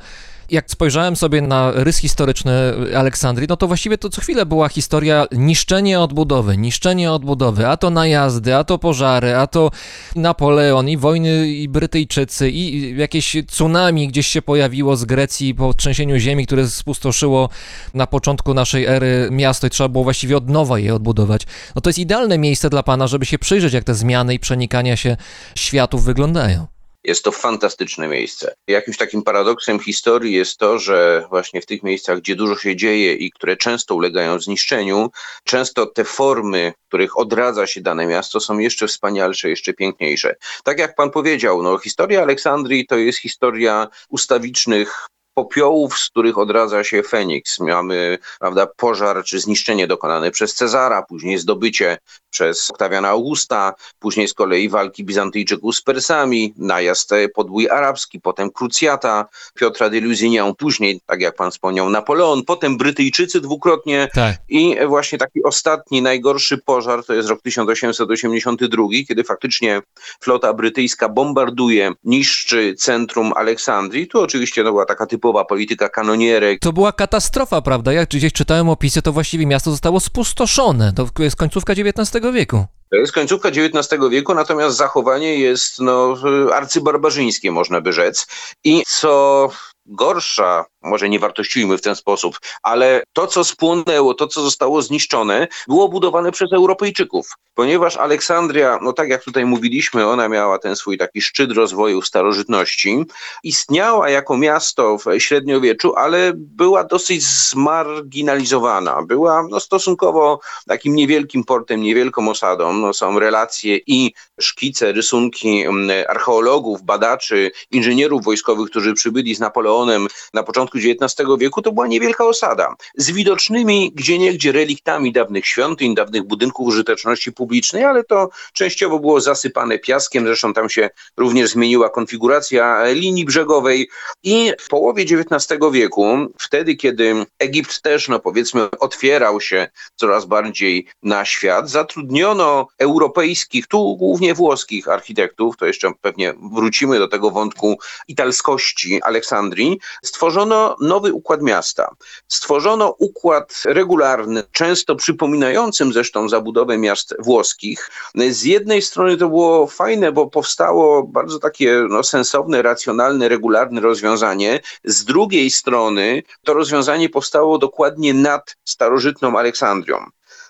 jak spojrzałem sobie na rys historyczny Aleksandrii, no to właściwie to co chwilę była historia niszczenie odbudowy, niszczenie odbudowy, a to najazdy, a to pożary, a to Napoleon i wojny i Brytyjczycy i jakieś tsunami gdzieś się pojawiło z Grecji po trzęsieniu ziemi, które spustoszyło na początku naszej ery miasto i trzeba było właściwie od nowa je odbudować. No to jest idealne miejsce dla pana, żeby się przyjrzeć, jak te zmiany i przenikania się światów wyglądają. Jest to fantastyczne miejsce. Jakimś takim paradoksem historii jest to, że właśnie w tych miejscach, gdzie dużo się dzieje i które często ulegają zniszczeniu, często te formy, których odradza się dane miasto, są jeszcze wspanialsze, jeszcze piękniejsze. Tak jak pan powiedział, no, historia Aleksandrii to jest historia ustawicznych popiołów, z których odradza się Feniks. Mamy prawda, pożar czy zniszczenie dokonane przez Cezara, później zdobycie przez Oktawiana Augusta, później z kolei walki Bizantyjczyków z Persami, najazd podbój arabski, potem krucjata Piotra de Lusignan, później, tak jak pan wspomniał, Napoleon, potem Brytyjczycy dwukrotnie Tak. i właśnie taki ostatni, najgorszy pożar to jest rok 1882, kiedy faktycznie flota brytyjska bombarduje, niszczy centrum Aleksandrii. Tu oczywiście to była taka typowa polityka kanonierek, To była katastrofa, prawda? Jak gdzieś czytałem opisy, to właściwie miasto zostało spustoszone. To jest końcówka XIX wieku. To jest końcówka XIX wieku, natomiast zachowanie jest no, arcybarbarzyńskie, można by rzec. I co gorsza, może nie wartościujmy w ten sposób, ale to, co spłonęło, to, co zostało zniszczone, było budowane przez Europejczyków. Ponieważ Aleksandria, no tak jak tutaj mówiliśmy, ona miała ten swój taki szczyt rozwoju starożytności, istniała jako miasto w średniowieczu, ale była dosyć zmarginalizowana. Była no, stosunkowo takim niewielkim portem, niewielką osadą. No, są relacje i szkice, rysunki mm, archeologów, badaczy, inżynierów wojskowych, którzy przybyli z Napoleonem na początku XIX wieku. To była niewielka osada z widocznymi gdzieniegdzie reliktami dawnych świątyń, dawnych budynków użyteczności publicznej, ale to częściowo było zasypane piaskiem. Zresztą tam się również zmieniła konfiguracja linii brzegowej i w połowie XIX wieku, wtedy kiedy Egipt też, no powiedzmy, otwierał się coraz bardziej na świat, zatrudniono europejskich, tu głównie włoskich architektów, to jeszcze pewnie wrócimy do tego wątku italskości Aleksandrii, stworzono nowy układ miasta. Stworzono układ regularny, często przypominającym zresztą zabudowę miast włoskich. Z jednej strony to było fajne, bo powstało bardzo takie no, sensowne, racjonalne, regularne rozwiązanie. Z drugiej strony to rozwiązanie powstało dokładnie nad starożytną Aleksandrią.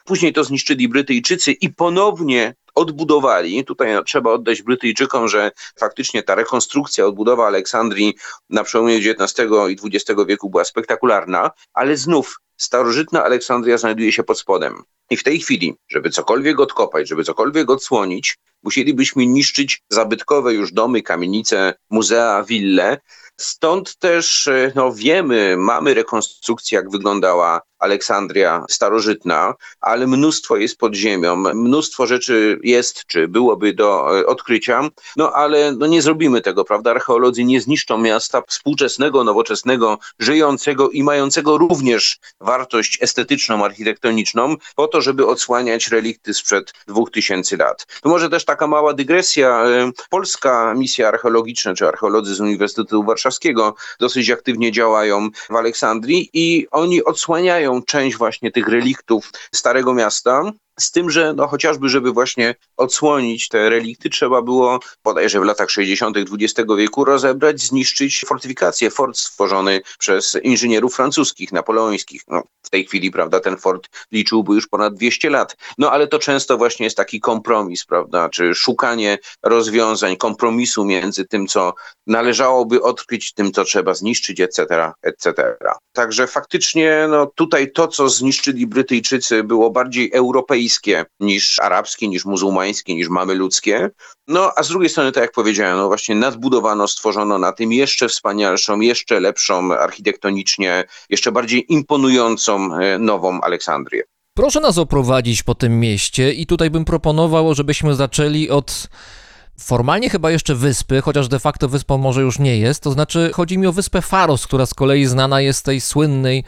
Później to zniszczyli Brytyjczycy i ponownie odbudowali. Tutaj no, trzeba oddać Brytyjczykom, że faktycznie ta rekonstrukcja, odbudowa Aleksandrii na przełomie XIX i XX wieku była spektakularna, ale znów starożytna Aleksandria znajduje się pod spodem. I w tej chwili, żeby cokolwiek odkopać, żeby cokolwiek odsłonić, musielibyśmy niszczyć zabytkowe już domy, kamienice, muzea, wille. Stąd też e, no, wiemy, mamy rekonstrukcję, jak wyglądała Aleksandria starożytna, ale mnóstwo jest pod ziemią, mnóstwo rzeczy jest, czy byłoby do e, odkrycia, no ale no, nie zrobimy tego, prawda? Archeolodzy nie zniszczą miasta współczesnego, nowoczesnego, żyjącego i mającego również wartość estetyczną, architektoniczną, po to, żeby odsłaniać relikty sprzed 2000 lat. Tu może też taka mała dygresja. e, Polska misja archeologiczna, czy archeolodzy z Uniwersytetu Warszawskiego dosyć aktywnie działają w Aleksandrii i oni odsłaniają część właśnie tych reliktów Starego Miasta. Z tym, że no chociażby, żeby właśnie odsłonić te relikty, trzeba było bodajże w latach 60. XX wieku rozebrać, zniszczyć fortyfikację, fort stworzony przez inżynierów francuskich, napoleońskich. No, w tej chwili, prawda, ten fort liczyłby już ponad 200 lat. No ale to często właśnie jest taki kompromis, prawda, czy szukanie rozwiązań, kompromisu między tym, co należałoby odkryć, tym, co trzeba zniszczyć, etc., etc. Także faktycznie no, tutaj to, co zniszczyli Brytyjczycy, było bardziej europejskie, niż arabskie, niż muzułmańskie, niż mamy ludzkie. No a z drugiej strony, tak jak powiedziałem, no właśnie nadbudowano, stworzono na tym jeszcze wspanialszą, jeszcze lepszą architektonicznie, jeszcze bardziej imponującą e, nową Aleksandrię. Proszę nas oprowadzić po tym mieście i tutaj bym proponował, żebyśmy zaczęli od formalnie chyba jeszcze wyspy, chociaż de facto wyspą może już nie jest, to znaczy chodzi mi o wyspę Faros, która z kolei znana jest z tej słynnej,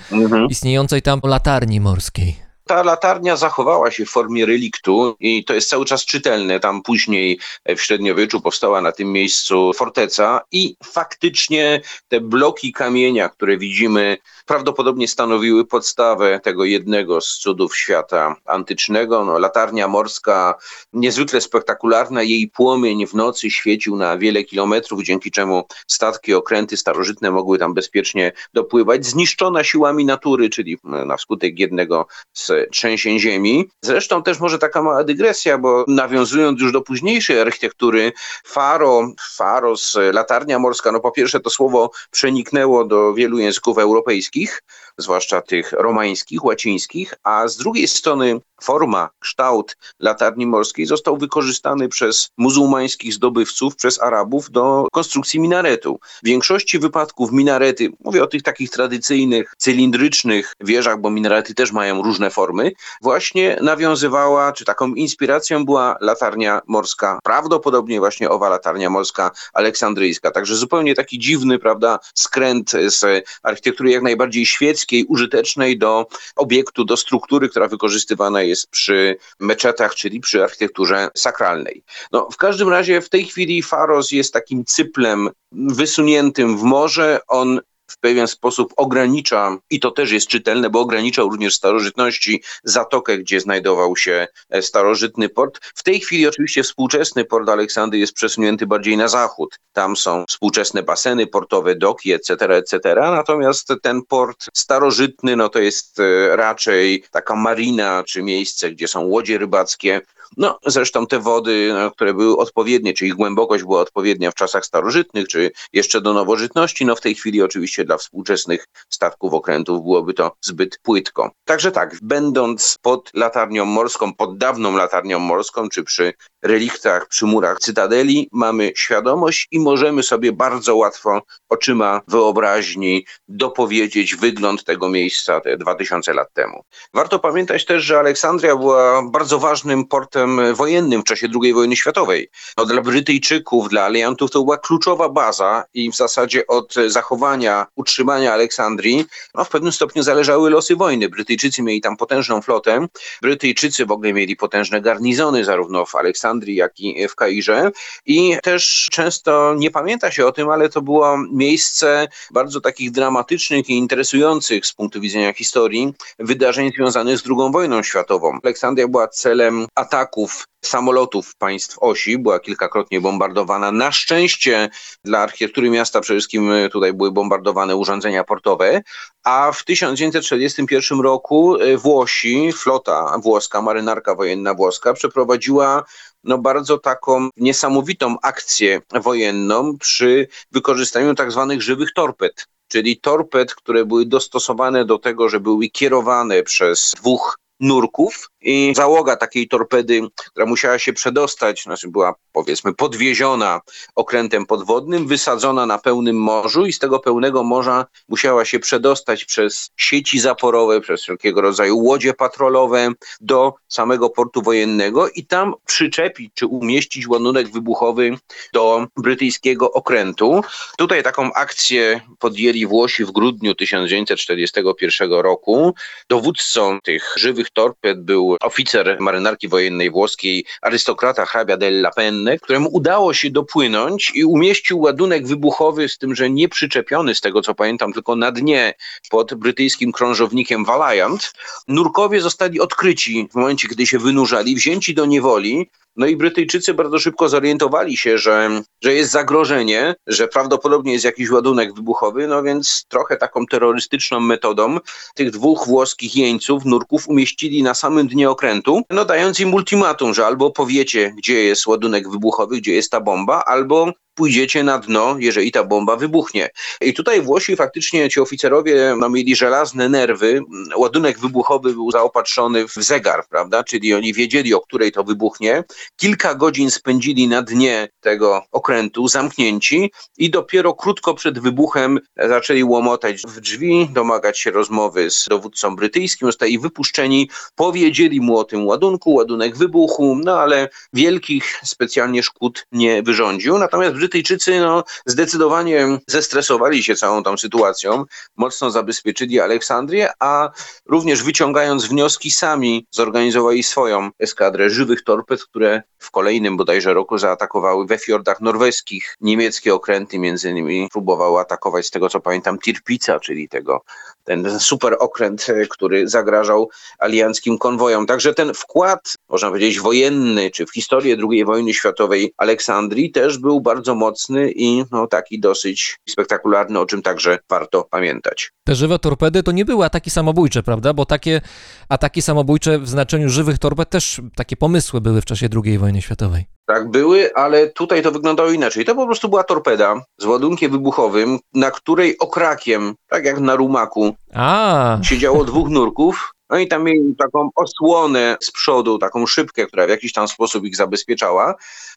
istniejącej tam latarni morskiej. Ta latarnia zachowała się w formie reliktu i to jest cały czas czytelne. Tam później w średniowieczu powstała na tym miejscu forteca i faktycznie te bloki kamienia, które widzimy, prawdopodobnie stanowiły podstawę tego jednego z cudów świata antycznego. No, latarnia morska, niezwykle spektakularna, jej płomień w nocy świecił na wiele kilometrów, dzięki czemu statki, okręty starożytne mogły tam bezpiecznie dopływać, zniszczona siłami natury, czyli na skutek jednego z trzęsień ziemi. Zresztą też może taka mała dygresja, bo nawiązując już do późniejszej architektury, faro, faros, latarnia morska, no po pierwsze to słowo przeniknęło do wielu języków europejskich, wszystkich, zwłaszcza tych romańskich, łacińskich, a z drugiej strony forma, kształt latarni morskiej został wykorzystany przez muzułmańskich zdobywców, przez Arabów do konstrukcji minaretu. W większości wypadków minarety, mówię o tych takich tradycyjnych, cylindrycznych wieżach, bo minarety też mają różne formy, właśnie nawiązywała, czy taką inspiracją była latarnia morska, prawdopodobnie właśnie owa latarnia morska aleksandryjska. Także zupełnie taki dziwny, prawda, skręt z architektury jak najbardziej świeckiej, użytecznej do obiektu, do struktury, która wykorzystywana jest przy meczetach, czyli przy architekturze sakralnej. No, w każdym razie w tej chwili Faros jest takim cyplem wysuniętym w morze. On w pewien sposób ogranicza, i to też jest czytelne, bo ogranicza również starożytności zatokę, gdzie znajdował się e, starożytny port. W tej chwili oczywiście współczesny port Aleksandry jest przesunięty bardziej na zachód. Tam są współczesne baseny portowe, doki, etc., etc. Natomiast ten port starożytny, no to jest e, raczej taka marina, czy miejsce, gdzie są łodzie rybackie, no, zresztą te wody, no, które były odpowiednie, czy ich głębokość była odpowiednia w czasach starożytnych, czy jeszcze do nowożytności, no w tej chwili oczywiście dla współczesnych statków okrętów byłoby to zbyt płytko. Także tak, będąc pod latarnią morską, pod dawną latarnią morską, czy przy reliktach, przy murach cytadeli, mamy świadomość i możemy sobie bardzo łatwo oczyma wyobraźni dopowiedzieć wygląd tego miejsca te 2000 lat temu. Warto pamiętać też, że Aleksandria była bardzo ważnym portem wojennym w czasie II wojny światowej. No, dla Brytyjczyków, dla aliantów to była kluczowa baza i w zasadzie od zachowania, utrzymania Aleksandrii no, w pewnym stopniu zależały losy wojny. Brytyjczycy mieli tam potężną flotę, Brytyjczycy w ogóle mieli potężne garnizony zarówno w Aleksandrii, jak i w Kairze i też często nie pamięta się o tym, ale to było miejsce bardzo takich dramatycznych i interesujących z punktu widzenia historii wydarzeń związanych z II wojną światową. Aleksandria była celem ataków samolotów państw osi, była kilkakrotnie bombardowana. Na szczęście dla architektury miasta przede wszystkim tutaj były bombardowane urządzenia portowe, a w 1941 roku Włosi, flota włoska, marynarka wojenna włoska przeprowadziła no bardzo taką niesamowitą akcję wojenną przy wykorzystaniu tak zwanych żywych torped czyli torped, które były dostosowane do tego, że były kierowane przez dwóch nurków i załoga takiej torpedy, która musiała się przedostać, znaczy była powiedzmy podwieziona okrętem podwodnym, wysadzona na pełnym morzu i z tego pełnego morza musiała się przedostać przez sieci zaporowe, przez wszelkiego rodzaju łodzie patrolowe do samego portu wojennego i tam przyczepić czy umieścić ładunek wybuchowy do brytyjskiego okrętu. Tutaj taką akcję podjęli Włosi w grudniu 1941 roku. Dowódcą tych żywych torped był oficer marynarki wojennej włoskiej, arystokrata hrabia della Penne, któremu udało się dopłynąć i umieścił ładunek wybuchowy, z tym, że nie przyczepiony, z tego co pamiętam, tylko na dnie pod brytyjskim krążownikiem Valiant. Nurkowie zostali odkryci w momencie, kiedy się wynurzali, wzięci do niewoli, no i Brytyjczycy bardzo szybko zorientowali się, że, że jest zagrożenie, że prawdopodobnie jest jakiś ładunek wybuchowy, no więc trochę taką terrorystyczną metodą tych dwóch włoskich jeńców, nurków umieścili na samym dnie okrętu, no dając im ultimatum, że albo powiecie, gdzie jest ładunek wybuchowy, gdzie jest ta bomba, albo pójdziecie na dno, jeżeli ta bomba wybuchnie. I tutaj Włosi faktycznie, ci oficerowie no, mieli żelazne nerwy, ładunek wybuchowy był zaopatrzony w zegar, prawda, czyli oni wiedzieli, o której to wybuchnie. Kilka godzin spędzili na dnie tego okrętu, zamknięci i dopiero krótko przed wybuchem zaczęli łomotać w drzwi, domagać się rozmowy z dowódcą brytyjskim, zostali wypuszczeni, powiedzieli mu o tym ładunku, ładunek wybuchu, no ale wielkich specjalnie szkód nie wyrządził. Natomiast Brytyjczycy no, zdecydowanie zestresowali się całą tą sytuacją, mocno zabezpieczyli Aleksandrię, a również wyciągając wnioski sami zorganizowali swoją eskadrę żywych torped, które w kolejnym bodajże roku zaatakowały we fiordach norweskich niemieckie okręty, między innymi próbowały atakować z tego co pamiętam Tirpica, czyli tego ten super okręt, e, który zagrażał alianckim konwojom. Także ten wkład, można powiedzieć, wojenny, czy w historię II wojny światowej Aleksandrii też był bardzo mocny i no, taki dosyć spektakularny, o czym także warto pamiętać. Te żywe torpedy to nie były ataki samobójcze, prawda? Bo takie ataki samobójcze w znaczeniu żywych torped też takie pomysły były w czasie II wojny światowej. Tak, były, ale tutaj to wyglądało inaczej. To po prostu była torpeda z ładunkiem wybuchowym, na której okrakiem, tak jak na rumaku, A, siedziało dwóch nurków. No i tam mieli taką osłonę z przodu, taką szybkę, która w jakiś tam sposób ich zabezpieczała.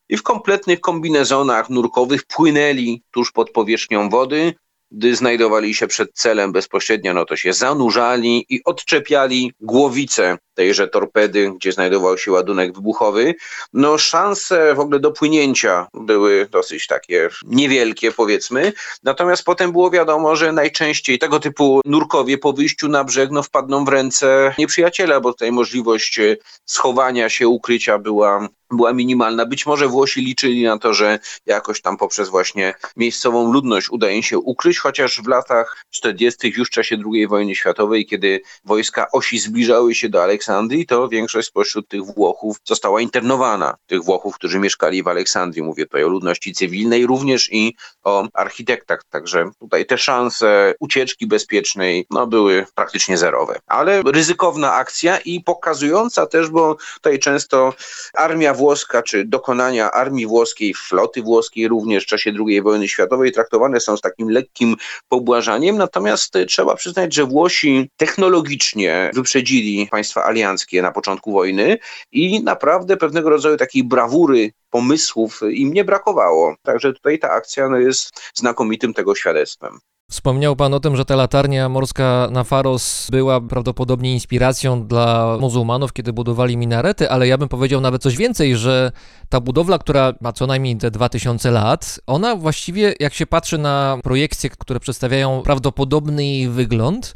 I w kompletnych kombinezonach nurkowych płynęli tuż pod powierzchnią wody. Gdy znajdowali się przed celem bezpośrednio, no to się zanurzali i odczepiali głowicę tejże torpedy, gdzie znajdował się ładunek wybuchowy. No szanse w ogóle do płynięcia były dosyć takie niewielkie powiedzmy, natomiast potem było wiadomo, że najczęściej tego typu nurkowie po wyjściu na brzeg no, wpadną w ręce nieprzyjaciela, bo tutaj możliwość e, schowania się, ukrycia była była minimalna. Być może Włosi liczyli na to, że jakoś tam poprzez właśnie miejscową ludność uda im się ukryć, chociaż w latach 40. już w czasie II wojny światowej, kiedy wojska osi zbliżały się do Aleksandrii, to większość spośród tych Włochów została internowana. Tych Włochów, którzy mieszkali w Aleksandrii. Mówię tutaj o ludności cywilnej, również i o architektach. Także tutaj te szanse ucieczki bezpiecznej no, były praktycznie zerowe. Ale ryzykowna akcja i pokazująca też, bo tutaj często armia włoska, czy dokonania armii włoskiej, floty włoskiej również w czasie II wojny światowej traktowane są z takim lekkim pobłażaniem, natomiast y, trzeba przyznać, że Włosi technologicznie wyprzedzili państwa alianckie na początku wojny i naprawdę pewnego rodzaju takiej brawury pomysłów im nie brakowało. Także tutaj ta akcja no, jest znakomitym tego świadectwem. Wspomniał pan o tym, że ta latarnia morska na Faros była prawdopodobnie inspiracją dla muzułmanów, kiedy budowali minarety, ale ja bym powiedział nawet coś więcej, że ta budowla, która ma co najmniej te 2000 lat, ona właściwie, jak się patrzy na projekcje, które przedstawiają prawdopodobny jej wygląd,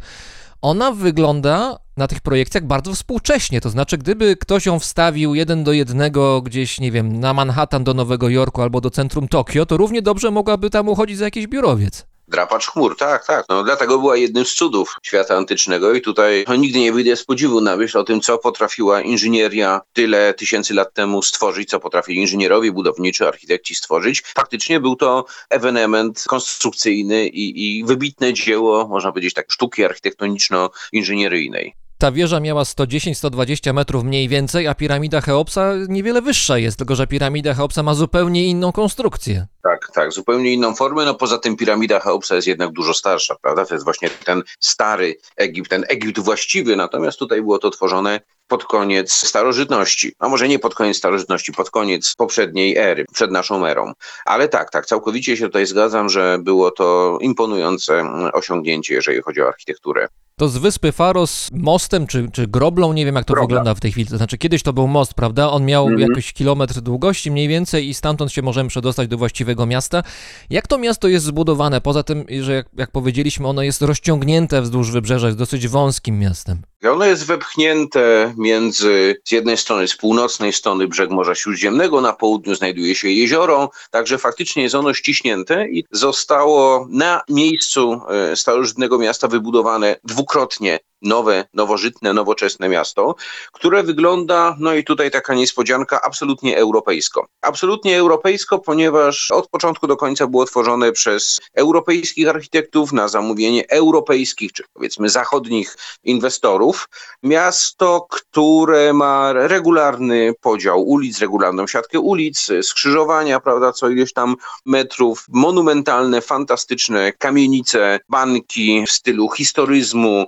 ona wygląda na tych projekcjach bardzo współcześnie. To znaczy, gdyby ktoś ją wstawił jeden do jednego gdzieś, nie wiem, na Manhattan do Nowego Jorku albo do centrum Tokio, to równie dobrze mogłaby tam uchodzić za jakiś biurowiec. Drapacz chmur, tak, tak. No, dlatego była jednym z cudów świata antycznego i tutaj no, nigdy nie wyjdę z podziwu na myśl o tym, co potrafiła inżynieria tyle tysięcy lat temu stworzyć, co potrafili inżynierowie, budowniczy, architekci stworzyć. Faktycznie był to ewenement konstrukcyjny i, i wybitne dzieło, można powiedzieć tak, sztuki architektoniczno-inżynieryjnej. Ta wieża miała 110-120 metrów mniej więcej, a piramida Cheopsa niewiele wyższa jest, tylko że piramida Cheopsa ma zupełnie inną konstrukcję. Tak, tak, zupełnie inną formę. No poza tym piramida Cheopsa jest jednak dużo starsza, prawda? To jest właśnie ten stary Egipt, ten Egipt właściwy, natomiast tutaj było to tworzone pod koniec starożytności, a może nie pod koniec starożytności, pod koniec poprzedniej ery, przed naszą erą. Ale tak, tak, całkowicie się tutaj zgadzam, że było to imponujące osiągnięcie, jeżeli chodzi o architekturę. To z wyspy Faros mostem czy, czy groblą, nie wiem jak to Grobla. wygląda w tej chwili. To znaczy kiedyś to był most, prawda? On miał Mhm. jakiś kilometr długości mniej więcej i stamtąd się możemy przedostać do właściwego miasta. Jak to miasto jest zbudowane? Poza tym, że jak, jak powiedzieliśmy, ono jest rozciągnięte wzdłuż wybrzeża, jest dosyć wąskim miastem. Ono jest wepchnięte między, z jednej strony, z północnej strony brzeg Morza Śródziemnego, na południu znajduje się jezioro, także faktycznie jest ono ściśnięte i zostało na miejscu e, starożytnego miasta wybudowane dwukrotnie nowe, nowożytne, nowoczesne miasto, które wygląda, no i tutaj taka niespodzianka, absolutnie europejsko. Absolutnie europejsko, ponieważ od początku do końca było tworzone przez europejskich architektów na zamówienie europejskich, czy powiedzmy zachodnich inwestorów. Miasto, które ma regularny podział ulic, regularną siatkę ulic, skrzyżowania, prawda, co ileś tam metrów, monumentalne, fantastyczne kamienice, banki w stylu historyzmu,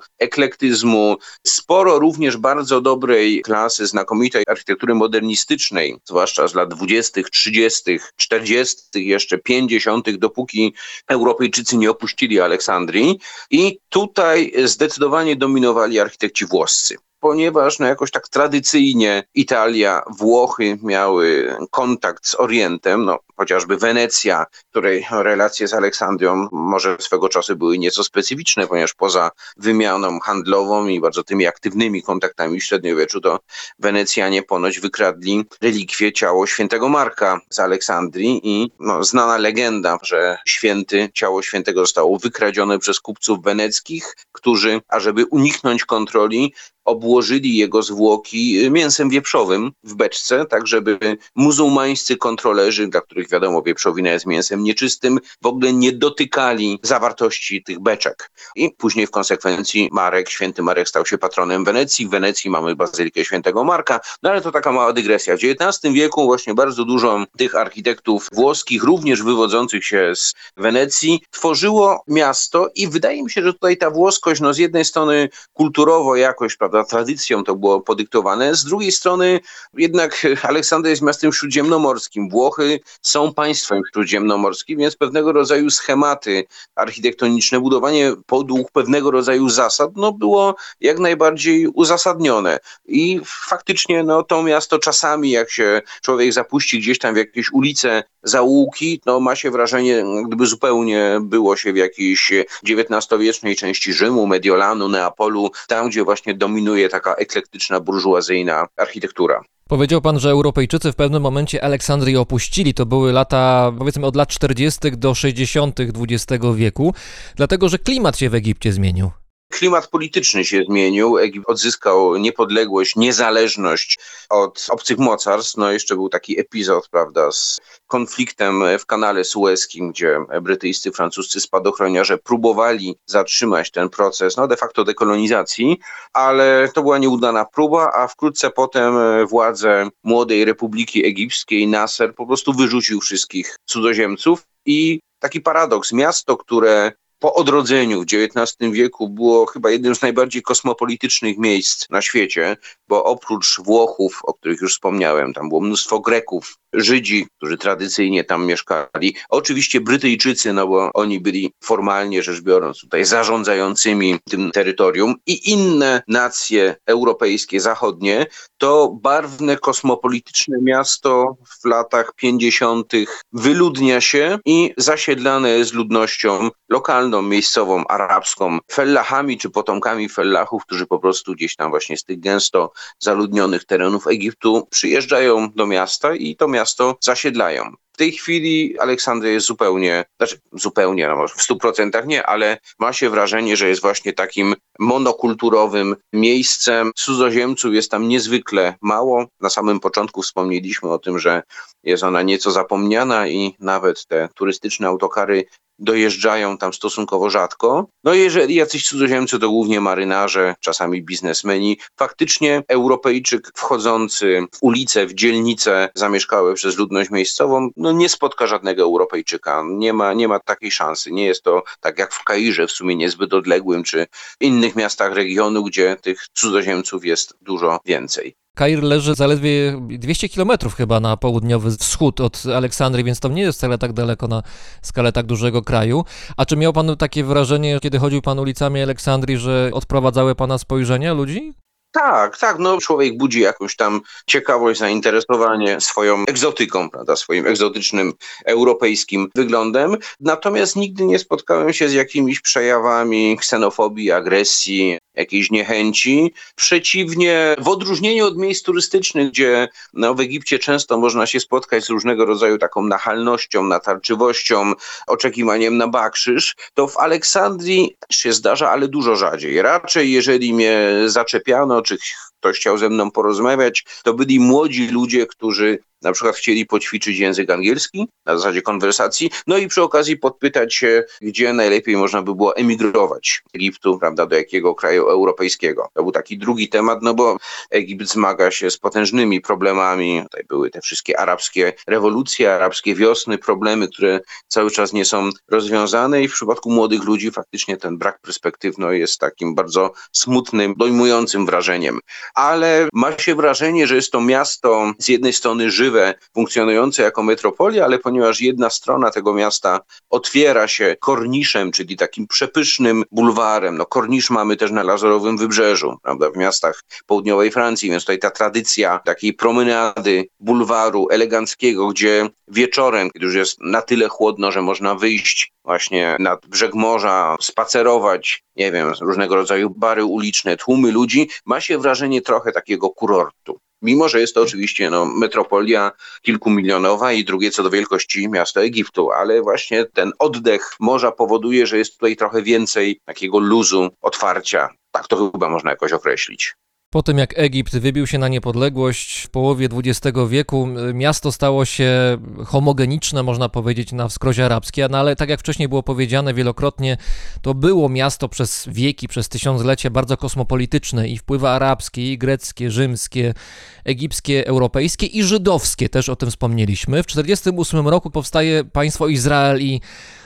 sporo również bardzo dobrej klasy, znakomitej architektury modernistycznej, zwłaszcza z lat 20., 30., 40., jeszcze 50., dopóki Europejczycy nie opuścili Aleksandrii. I tutaj zdecydowanie dominowali architekci włoscy ponieważ no jakoś tak tradycyjnie Italia, Włochy miały kontakt z Orientem, no chociażby Wenecja, której relacje z Aleksandrią może swego czasu były nieco specyficzne, ponieważ poza wymianą handlową i bardzo tymi aktywnymi kontaktami w średniowieczu, to Wenecjanie ponoć wykradli relikwie ciało świętego Marka z Aleksandrii i no, znana legenda, że święty, ciało świętego zostało wykradzione przez kupców weneckich, którzy, ażeby uniknąć kontroli, obłożyli jego zwłoki mięsem wieprzowym w beczce, tak żeby muzułmańscy kontrolerzy, dla których wiadomo wieprzowina jest mięsem nieczystym, w ogóle nie dotykali zawartości tych beczek. I później w konsekwencji Marek, święty Marek stał się patronem Wenecji. W Wenecji mamy bazylikę świętego Marka, no ale to taka mała dygresja. W XIX wieku właśnie bardzo dużo tych architektów włoskich, również wywodzących się z Wenecji, tworzyło miasto i wydaje mi się, że tutaj ta włoskość, no z jednej strony kulturowo jakoś, prawda, tradycją to było podyktowane, z drugiej strony jednak Aleksandria jest miastem śródziemnomorskim. Włochy są państwem śródziemnomorskim, więc pewnego rodzaju schematy architektoniczne, budowanie podług pewnego rodzaju zasad, no było jak najbardziej uzasadnione. I faktycznie no, to miasto czasami, jak się człowiek zapuści gdzieś tam w jakieś ulice, zaułki, no ma się wrażenie, gdyby zupełnie było się w jakiejś XIX-wiecznej części Rzymu, Mediolanu, Neapolu, tam gdzie właśnie dominuje taka eklektyczna, burżuazyjna architektura. Powiedział pan, że Europejczycy w pewnym momencie Aleksandrię opuścili. To były lata, powiedzmy, od lat 40. do 60. XX wieku, dlatego że klimat się w Egipcie zmienił. Klimat polityczny się zmienił. Egipt odzyskał niepodległość, niezależność od obcych mocarstw. No jeszcze był taki epizod, prawda, z konfliktem w kanale sueskim, gdzie brytyjscy, francuscy spadochroniarze próbowali zatrzymać ten proces, no de facto dekolonizacji, ale to była nieudana próba, a wkrótce potem władze młodej Republiki Egipskiej Nasser po prostu wyrzucił wszystkich cudzoziemców i taki paradoks. Miasto, które po odrodzeniu w XIX wieku było chyba jednym z najbardziej kosmopolitycznych miejsc na świecie, bo oprócz Włochów, o których już wspomniałem, tam było mnóstwo Greków, Żydzi, którzy tradycyjnie tam mieszkali, oczywiście Brytyjczycy, no bo oni byli formalnie rzecz biorąc tutaj zarządzającymi tym terytorium i inne nacje europejskie, zachodnie, to barwne, kosmopolityczne miasto w latach 50. wyludnia się i zasiedlane jest ludnością lokalną, miejscową, arabską, fellahami czy potomkami fellahów, którzy po prostu gdzieś tam właśnie z tych gęsto zaludnionych terenów Egiptu przyjeżdżają do miasta i to miasto zasiedlają. W tej chwili Aleksandria jest zupełnie, znaczy zupełnie, no może w stu procentach nie, ale ma się wrażenie, że jest właśnie takim monokulturowym miejscem. Cudzoziemców jest tam niezwykle mało. Na samym początku wspomnieliśmy o tym, że jest ona nieco zapomniana i nawet te turystyczne autokary dojeżdżają tam stosunkowo rzadko. No jeżeli jacyś cudzoziemcy to głównie marynarze, czasami biznesmeni. Faktycznie Europejczyk wchodzący w ulice, w dzielnice zamieszkałe przez ludność miejscową, no nie spotka żadnego Europejczyka. Nie ma, nie ma takiej szansy. Nie jest to tak jak w Kairze, w sumie niezbyt odległym, czy innych miastach regionu, gdzie tych cudzoziemców jest dużo więcej. Kair leży zaledwie 200 kilometrów chyba na południowy wschód od Aleksandrii, więc to nie jest wcale tak daleko na skalę tak dużego kraju. A czy miał pan takie wrażenie, kiedy chodził pan ulicami Aleksandrii, że odprowadzały pana spojrzenia ludzi? Tak, tak, no człowiek budzi jakąś tam ciekawość, zainteresowanie swoją egzotyką, prawda, swoim egzotycznym europejskim wyglądem. Natomiast nigdy nie spotkałem się z jakimiś przejawami ksenofobii, agresji. Jakiejś niechęci. Przeciwnie, w odróżnieniu od miejsc turystycznych, gdzie no, w Egipcie często można się spotkać z różnego rodzaju taką nachalnością, natarczywością, oczekiwaniem na bakrzyż, to w Aleksandrii się zdarza, ale dużo rzadziej. Raczej jeżeli mnie zaczepiano, czy ktoś chciał ze mną porozmawiać, to byli młodzi ludzie, którzy na przykład chcieli poćwiczyć język angielski na zasadzie konwersacji, no i przy okazji podpytać się, gdzie najlepiej można by było emigrować z Egiptu, prawda, do jakiego kraju europejskiego. To był taki drugi temat, no bo Egipt zmaga się z potężnymi problemami. Tutaj były te wszystkie arabskie rewolucje, arabskie wiosny, problemy, które cały czas nie są rozwiązane i w przypadku młodych ludzi faktycznie ten brak perspektyw no, jest takim bardzo smutnym, dojmującym wrażeniem. Ale ma się wrażenie, że jest to miasto z jednej strony żywe, funkcjonujące jako metropolia, ale ponieważ jedna strona tego miasta otwiera się korniszem, czyli takim przepysznym bulwarem. No kornisz mamy też na Lazorowym Wybrzeżu, prawda, w miastach południowej Francji, więc tutaj ta tradycja takiej promenady, bulwaru eleganckiego, gdzie wieczorem, kiedy już jest na tyle chłodno, że można wyjść właśnie nad brzeg morza, spacerować, nie wiem, różnego rodzaju bary uliczne, tłumy ludzi, ma się wrażenie trochę takiego kurortu. Mimo, że jest to oczywiście no, metropolia kilkumilionowa i drugie co do wielkości miasto Egiptu, ale właśnie ten oddech morza powoduje, że jest tutaj trochę więcej takiego luzu, otwarcia. Tak to chyba można jakoś określić. Po tym jak Egipt wybił się na niepodległość w połowie XX wieku, miasto stało się homogeniczne, można powiedzieć, na wskrozie arabskie, no ale tak jak wcześniej było powiedziane wielokrotnie, to było miasto przez wieki, przez tysiąclecia bardzo kosmopolityczne i wpływy arabskie, i greckie, rzymskie, egipskie, europejskie i żydowskie, też o tym wspomnieliśmy. W 1948 roku powstaje państwo Izrael i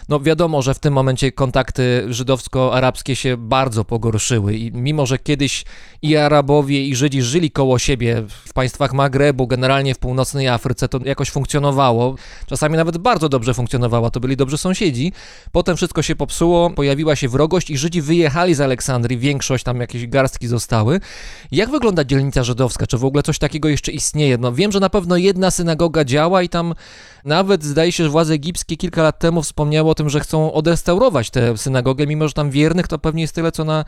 no wiadomo, że w tym momencie kontakty żydowsko-arabskie się bardzo pogorszyły i mimo, że kiedyś i Arabowie i Żydzi żyli koło siebie w państwach Magrebu, generalnie w północnej Afryce, to jakoś funkcjonowało, czasami nawet bardzo dobrze funkcjonowało, to byli dobrzy sąsiedzi. Potem wszystko się popsuło, pojawiła się wrogość i Żydzi wyjechali z Aleksandrii, większość tam jakieś garstki zostały. Jak wygląda dzielnica żydowska? Czy w ogóle coś takiego jeszcze istnieje? No wiem, że na pewno jedna synagoga działa i tam nawet zdaje się, że władze egipskie kilka lat temu wspomniało tym, że chcą odrestaurować tę synagogę, mimo że tam wiernych to pewnie jest tyle, co na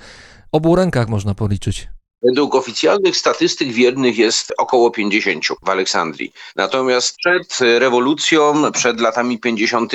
obu rękach można policzyć. Według oficjalnych statystyk wiernych jest około 50 w Aleksandrii. Natomiast przed rewolucją, przed latami 50.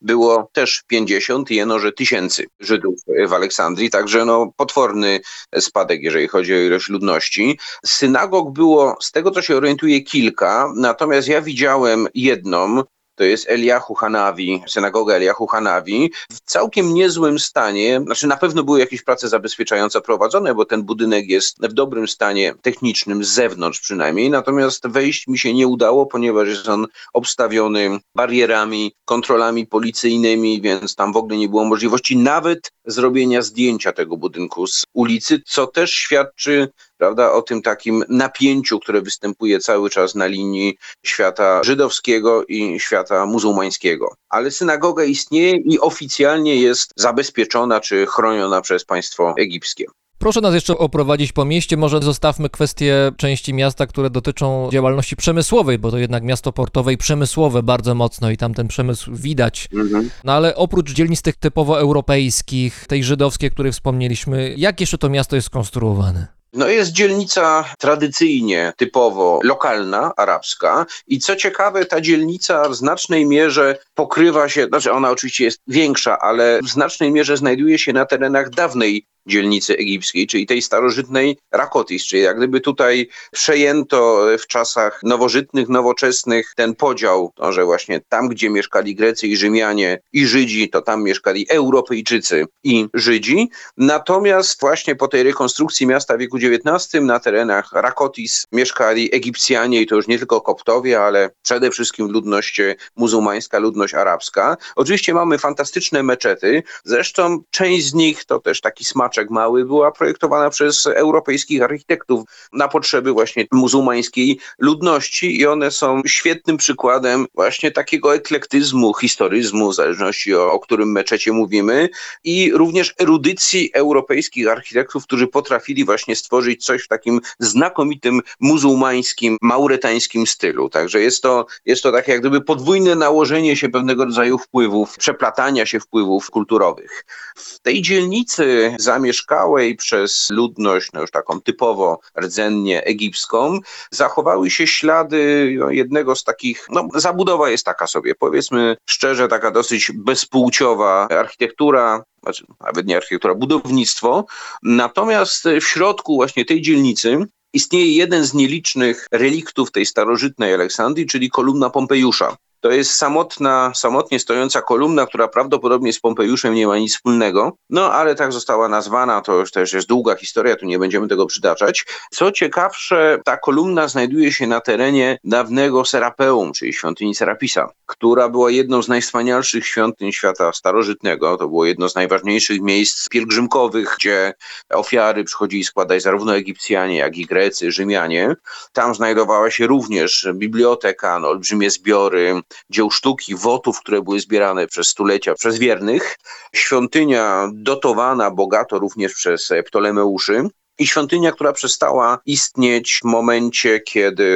było też 50 i jenoże tysięcy Żydów w Aleksandrii, także no potworny spadek, jeżeli chodzi o ilość ludności. Synagog było, z tego co się orientuje, kilka, natomiast ja widziałem jedną, to jest Eliahu Hanawi, synagoga Eliahu Hanawi, w całkiem niezłym stanie. Znaczy, na pewno były jakieś prace zabezpieczające prowadzone, bo ten budynek jest w dobrym stanie technicznym, z zewnątrz przynajmniej. Natomiast wejść mi się nie udało, ponieważ jest on obstawiony barierami, kontrolami policyjnymi, więc tam w ogóle nie było możliwości nawet zrobienia zdjęcia tego budynku z ulicy, co też świadczy prawda, o tym takim napięciu, które występuje cały czas na linii świata żydowskiego i świata muzułmańskiego. Ale synagoga istnieje i oficjalnie jest zabezpieczona czy chroniona przez państwo egipskie. Proszę nas jeszcze oprowadzić po mieście. Może zostawmy kwestie części miasta, które dotyczą działalności przemysłowej, bo to jednak miasto portowe i przemysłowe bardzo mocno i tam ten przemysł widać. Mhm. No ale oprócz dzielnic tych typowo europejskich, tej żydowskiej, o której wspomnieliśmy, jak jeszcze to miasto jest skonstruowane? No jest dzielnica tradycyjnie, typowo lokalna, arabska. I co ciekawe, ta dzielnica w znacznej mierze pokrywa się, znaczy ona oczywiście jest większa, ale w znacznej mierze znajduje się na terenach dawnej dzielnicy egipskiej, czyli tej starożytnej Rakotis, czyli jak gdyby tutaj przejęto w czasach nowożytnych, nowoczesnych ten podział, to, że właśnie tam, gdzie mieszkali Grecy i Rzymianie i Żydzi, to tam mieszkali Europejczycy i Żydzi. Natomiast właśnie po tej rekonstrukcji miasta w wieku XIX na terenach Rakotis mieszkali Egipcjanie i to już nie tylko Koptowie, ale przede wszystkim ludność muzułmańska, ludność arabska. Oczywiście mamy fantastyczne meczety, zresztą część z nich to też taki smaczek mały, była projektowana przez europejskich architektów na potrzeby właśnie muzułmańskiej ludności i one są świetnym przykładem właśnie takiego eklektyzmu, historyzmu, w zależności o, o którym meczecie mówimy i również erudycji europejskich architektów, którzy potrafili właśnie stworzyć coś w takim znakomitym muzułmańskim, mauretańskim stylu. Także jest to, jest to takie jak gdyby podwójne nałożenie się pewnego rodzaju wpływów, przeplatania się wpływów kulturowych. W tej dzielnicy za zamieszkałej przez ludność, no już taką typowo rdzennie egipską, zachowały się ślady no, jednego z takich, no zabudowa jest taka sobie, powiedzmy szczerze, taka dosyć bezpłciowa architektura, znaczy nawet nie architektura, budownictwo. Natomiast w środku właśnie tej dzielnicy istnieje jeden z nielicznych reliktów tej starożytnej Aleksandrii, czyli kolumna Pompejusza. To jest samotna, samotnie stojąca kolumna, która prawdopodobnie z Pompejuszem nie ma nic wspólnego, no ale tak została nazwana, to już też jest długa historia, tu nie będziemy tego przytaczać. Co ciekawsze, ta kolumna znajduje się na terenie dawnego Serapeum, czyli świątyni Serapisa, która była jedną z najwspanialszych świątyń świata starożytnego. To było jedno z najważniejszych miejsc pielgrzymkowych, gdzie ofiary przychodzili składać zarówno Egipcjanie, jak i Grecy, Rzymianie. Tam znajdowała się również biblioteka, no, olbrzymie zbiory, dzieł sztuki, wotów, które były zbierane przez stulecia przez wiernych. Świątynia dotowana bogato również przez Ptolemeuszy. I świątynia, która przestała istnieć w momencie, kiedy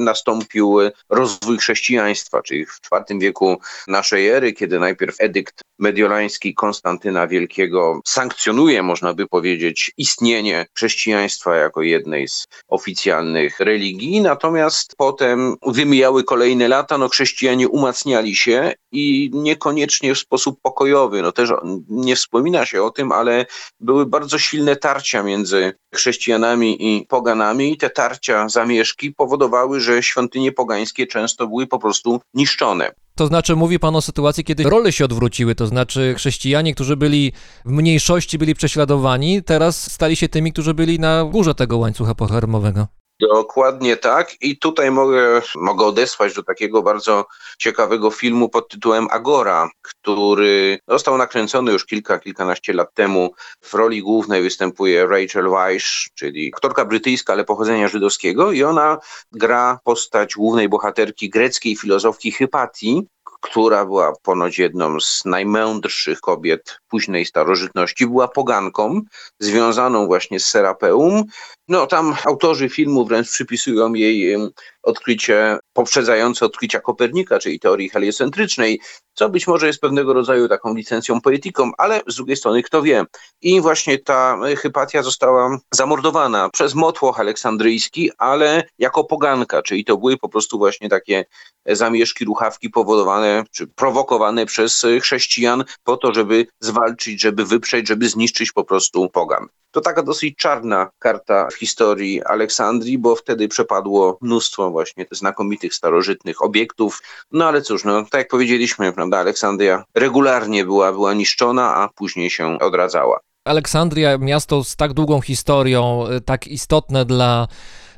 nastąpił rozwój chrześcijaństwa, czyli w IV wieku naszej ery, kiedy najpierw edykt mediolański Konstantyna Wielkiego sankcjonuje, można by powiedzieć, istnienie chrześcijaństwa jako jednej z oficjalnych religii, natomiast potem wymijały kolejne lata, no chrześcijanie umacniali się i niekoniecznie w sposób pokojowy, no też nie wspomina się o tym, ale były bardzo silne tarcia między chrześcijanami i poganami. I te tarcia, zamieszki powodowały, że świątynie pogańskie często były po prostu niszczone. To znaczy, mówi pan o sytuacji, kiedy role się odwróciły, to znaczy chrześcijanie, którzy byli w mniejszości, byli prześladowani, teraz stali się tymi, którzy byli na górze tego łańcucha pokarmowego. Dokładnie tak. I tutaj mogę, mogę odesłać do takiego bardzo ciekawego filmu pod tytułem Agora, który został nakręcony już kilka, kilkanaście lat temu. W roli głównej występuje Rachel Weisz, czyli aktorka brytyjska, ale pochodzenia żydowskiego i ona gra postać głównej bohaterki greckiej filozofki Hypatii, która była ponoć jedną z najmędrszych kobiet późnej starożytności, była poganką związaną właśnie z Serapeum. No tam autorzy filmu wręcz przypisują jej odkrycie poprzedzające odkrycia Kopernika, czyli teorii heliocentrycznej, co być może jest pewnego rodzaju taką licencją poetyką, ale z drugiej strony kto wie. I właśnie ta Hypatia została zamordowana przez motłoch aleksandryjski, ale jako poganka, czyli to były po prostu właśnie takie zamieszki, ruchawki powodowane czy prowokowane przez chrześcijan po to, żeby zwalczyć, żeby wyprzeć, żeby zniszczyć po prostu pogan. To taka dosyć czarna karta w historii Aleksandrii, bo wtedy przepadło mnóstwo właśnie znakomitych starożytnych obiektów. No ale cóż, no tak jak powiedzieliśmy, prawda, Aleksandria regularnie była, była niszczona, a później się odradzała. Aleksandria, miasto z tak długą historią, y, tak istotne dla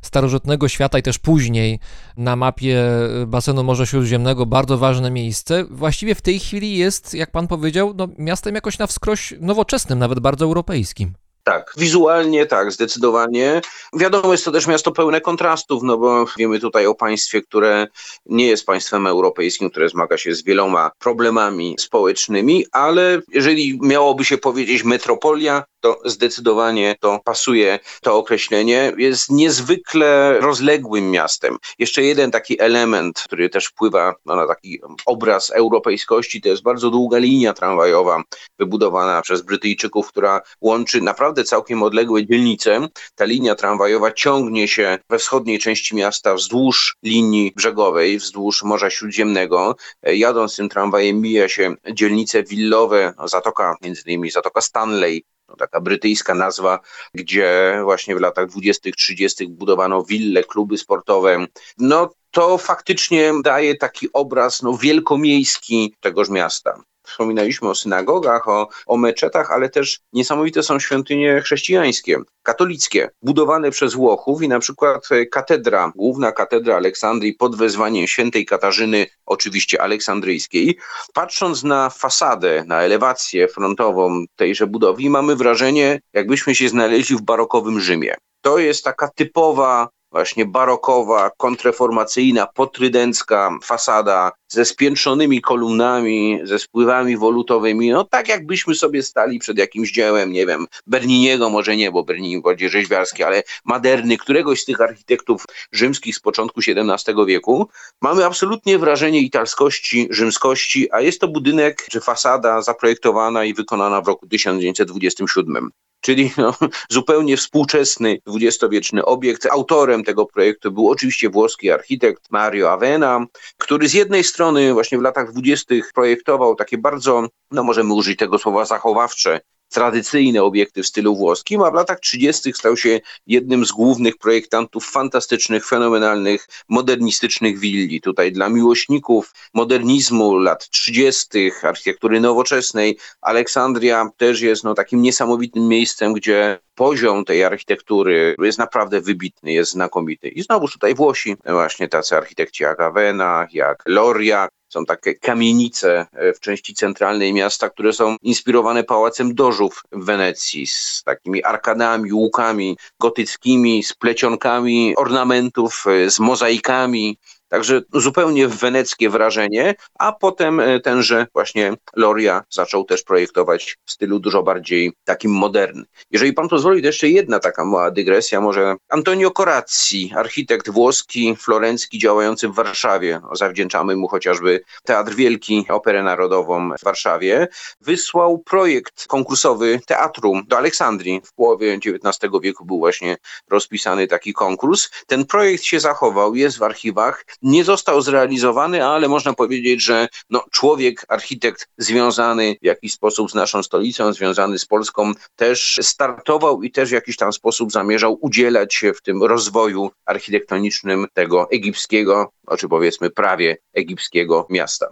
starożytnego świata i też później na mapie y, basenu Morza Śródziemnego bardzo ważne miejsce, właściwie w tej chwili jest, jak pan powiedział, no, miastem jakoś na wskroś nowoczesnym, nawet bardzo europejskim. Tak, wizualnie tak, zdecydowanie. Wiadomo, jest to też miasto pełne kontrastów, no bo wiemy tutaj o państwie, które nie jest państwem europejskim, które zmaga się z wieloma problemami społecznymi, ale jeżeli miałoby się powiedzieć metropolia, to zdecydowanie to pasuje to określenie. Jest niezwykle rozległym miastem. Jeszcze jeden taki element, który też wpływa no, na taki obraz europejskości, to jest bardzo długa linia tramwajowa wybudowana przez Brytyjczyków, która łączy naprawdę całkiem odległe dzielnice. Ta linia tramwajowa ciągnie się we wschodniej części miasta wzdłuż linii brzegowej, wzdłuż Morza Śródziemnego. Jadąc tym tramwajem mija się dzielnice willowe, zatoka, między innymi Zatoka Stanley, no, taka brytyjska nazwa, gdzie właśnie w latach 20., 30. budowano wille, kluby sportowe. No to faktycznie daje taki obraz no, wielkomiejski tegoż miasta. Wspominaliśmy o synagogach, o, o meczetach, ale też niesamowite są świątynie chrześcijańskie, katolickie, budowane przez Włochów i na przykład e, katedra, główna katedra Aleksandrii pod wezwaniem świętej Katarzyny, oczywiście aleksandryjskiej. Patrząc na fasadę, na elewację frontową tejże budowli, mamy wrażenie, jakbyśmy się znaleźli w barokowym Rzymie. To jest taka typowa właśnie barokowa, kontreformacyjna, potrydencka fasada ze spiętrzonymi kolumnami, ze spływami wolutowymi, no tak jakbyśmy sobie stali przed jakimś dziełem, nie wiem, Berniniego, może nie, bo Bernini bardziej rzeźbiarski, ale Maderny, któregoś z tych architektów rzymskich z początku XVII wieku. Mamy absolutnie wrażenie italskości, rzymskości, a jest to budynek czy fasada zaprojektowana i wykonana w roku 1927. czyli no, zupełnie współczesny dwudziestowieczny obiekt. Autorem tego projektu był oczywiście włoski architekt Mario Avena, który z jednej strony właśnie w latach dwudziestych projektował takie bardzo, no możemy użyć tego słowa zachowawcze, tradycyjne obiekty w stylu włoskim, a w latach 30. stał się jednym z głównych projektantów fantastycznych, fenomenalnych, modernistycznych willi. Tutaj dla miłośników modernizmu lat 30., architektury nowoczesnej, Aleksandria też jest no, takim niesamowitym miejscem, gdzie poziom tej architektury jest naprawdę wybitny, jest znakomity. I znowuż tutaj Włosi, właśnie tacy architekci jak Avena, jak Loria, są takie kamienice e, w części centralnej miasta, które są inspirowane pałacem Dożów w Wenecji, z takimi arkadami, łukami gotyckimi, z plecionkami ornamentów, e, z mozaikami. Także zupełnie weneckie wrażenie, a potem e, tenże właśnie Loria zaczął też projektować w stylu dużo bardziej takim modernym. Jeżeli pan pozwoli, to jeszcze jedna taka mała dygresja, może Antonio Corazzi, architekt włoski, florencki, działający w Warszawie, zawdzięczamy mu chociażby Teatr Wielki, Operę Narodową w Warszawie, wysłał projekt konkursowy teatru do Aleksandrii. W połowie XIX wieku był właśnie rozpisany taki konkurs. Ten projekt się zachował, jest w archiwach, nie został zrealizowany, ale można powiedzieć, że no, człowiek, architekt związany w jakiś sposób z naszą stolicą, związany z Polską, też startował i też w jakiś tam sposób zamierzał udzielać się w tym rozwoju architektonicznym tego egipskiego, czy powiedzmy prawie egipskiego miasta.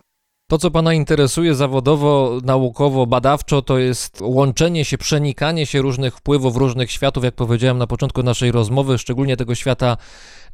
To, co Pana interesuje zawodowo, naukowo, badawczo, to jest łączenie się, przenikanie się różnych wpływów, różnych światów, jak powiedziałem na początku naszej rozmowy, szczególnie tego świata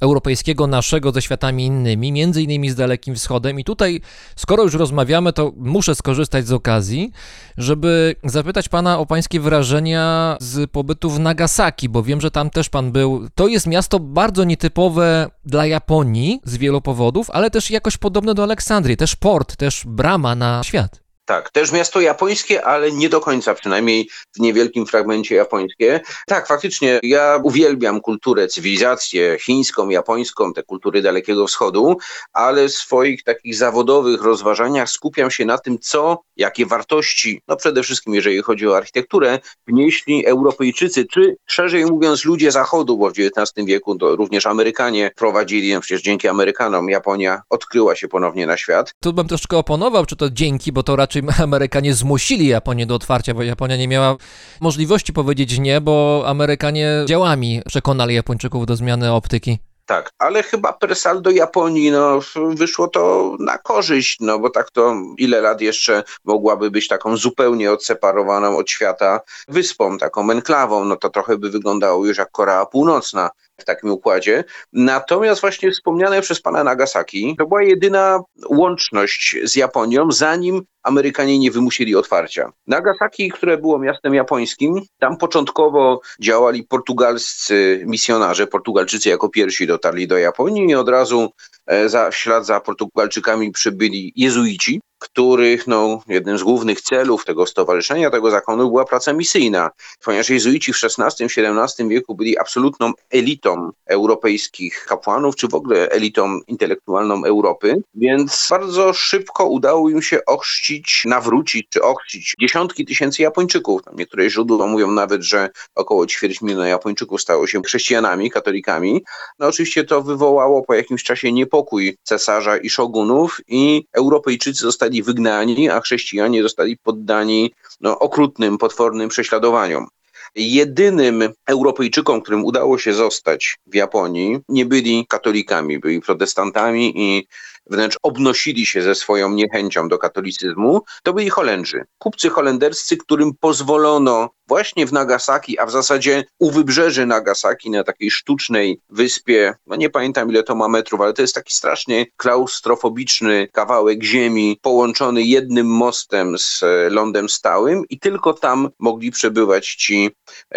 europejskiego naszego ze światami innymi, między innymi z Dalekim Wschodem. I tutaj, skoro już rozmawiamy, to muszę skorzystać z okazji, żeby zapytać Pana o Pańskie wrażenia z pobytu w Nagasaki, bo wiem, że tam też Pan był. To jest miasto bardzo nietypowe dla Japonii z wielu powodów, ale też jakoś podobne do Aleksandrii, też port, też brama na świat. Tak, też miasto japońskie, ale nie do końca, przynajmniej w niewielkim fragmencie japońskie. Tak, faktycznie, ja uwielbiam kulturę, cywilizację chińską, japońską, te kultury Dalekiego Wschodu, ale w swoich takich zawodowych rozważaniach skupiam się na tym, co, jakie wartości, no przede wszystkim jeżeli chodzi o architekturę, wnieśli Europejczycy, czy szerzej mówiąc ludzie Zachodu, bo w XIX wieku to również Amerykanie prowadzili, no przecież dzięki Amerykanom Japonia odkryła się ponownie na świat. Tu bym troszkę oponował, czy to dzięki, bo to raczej Amerykanie zmusili Japonię do otwarcia, bo Japonia nie miała możliwości powiedzieć nie, bo Amerykanie działami przekonali Japończyków do zmiany optyki. Tak, ale chyba per saldo Japonii no, wyszło to na korzyść, no bo tak to ile lat jeszcze mogłaby być taką zupełnie odseparowaną od świata wyspą, taką enklawą, no to trochę by wyglądało już jak Korea Północna w takim układzie. Natomiast właśnie wspomniane przez pana Nagasaki to była jedyna łączność z Japonią, zanim Amerykanie nie wymusili otwarcia. Nagasaki, które było miastem japońskim, tam początkowo działali portugalscy misjonarze, Portugalczycy jako pierwsi dotarli do Japonii i od razu e, za, w ślad za Portugalczykami przybyli jezuici, których no, jednym z głównych celów tego stowarzyszenia, tego zakonu była praca misyjna, ponieważ jezuici w XVI-XVII wieku byli absolutną elitą europejskich kapłanów, czy w ogóle elitą intelektualną Europy, więc bardzo szybko udało im się ochrzcić, nawrócić czy ochrzcić dziesiątki tysięcy Japończyków. Tam Niektóre źródła mówią nawet, że około ćwierć miliona Japończyków stało się chrześcijanami, katolikami. No oczywiście to wywołało po jakimś czasie niepokój cesarza i szogunów i Europejczycy zostali wygnani, a chrześcijanie zostali poddani no, okrutnym, potwornym prześladowaniom. Jedynym Europejczykom, którym udało się zostać w Japonii, nie byli katolikami, byli protestantami i wręcz obnosili się ze swoją niechęcią do katolicyzmu, to byli Holendrzy. Kupcy holenderscy, którym pozwolono właśnie w Nagasaki, a w zasadzie u wybrzeży Nagasaki, na takiej sztucznej wyspie, no nie pamiętam ile to ma metrów, ale to jest taki strasznie klaustrofobiczny kawałek ziemi, połączony jednym mostem z e, lądem stałym i tylko tam mogli przebywać ci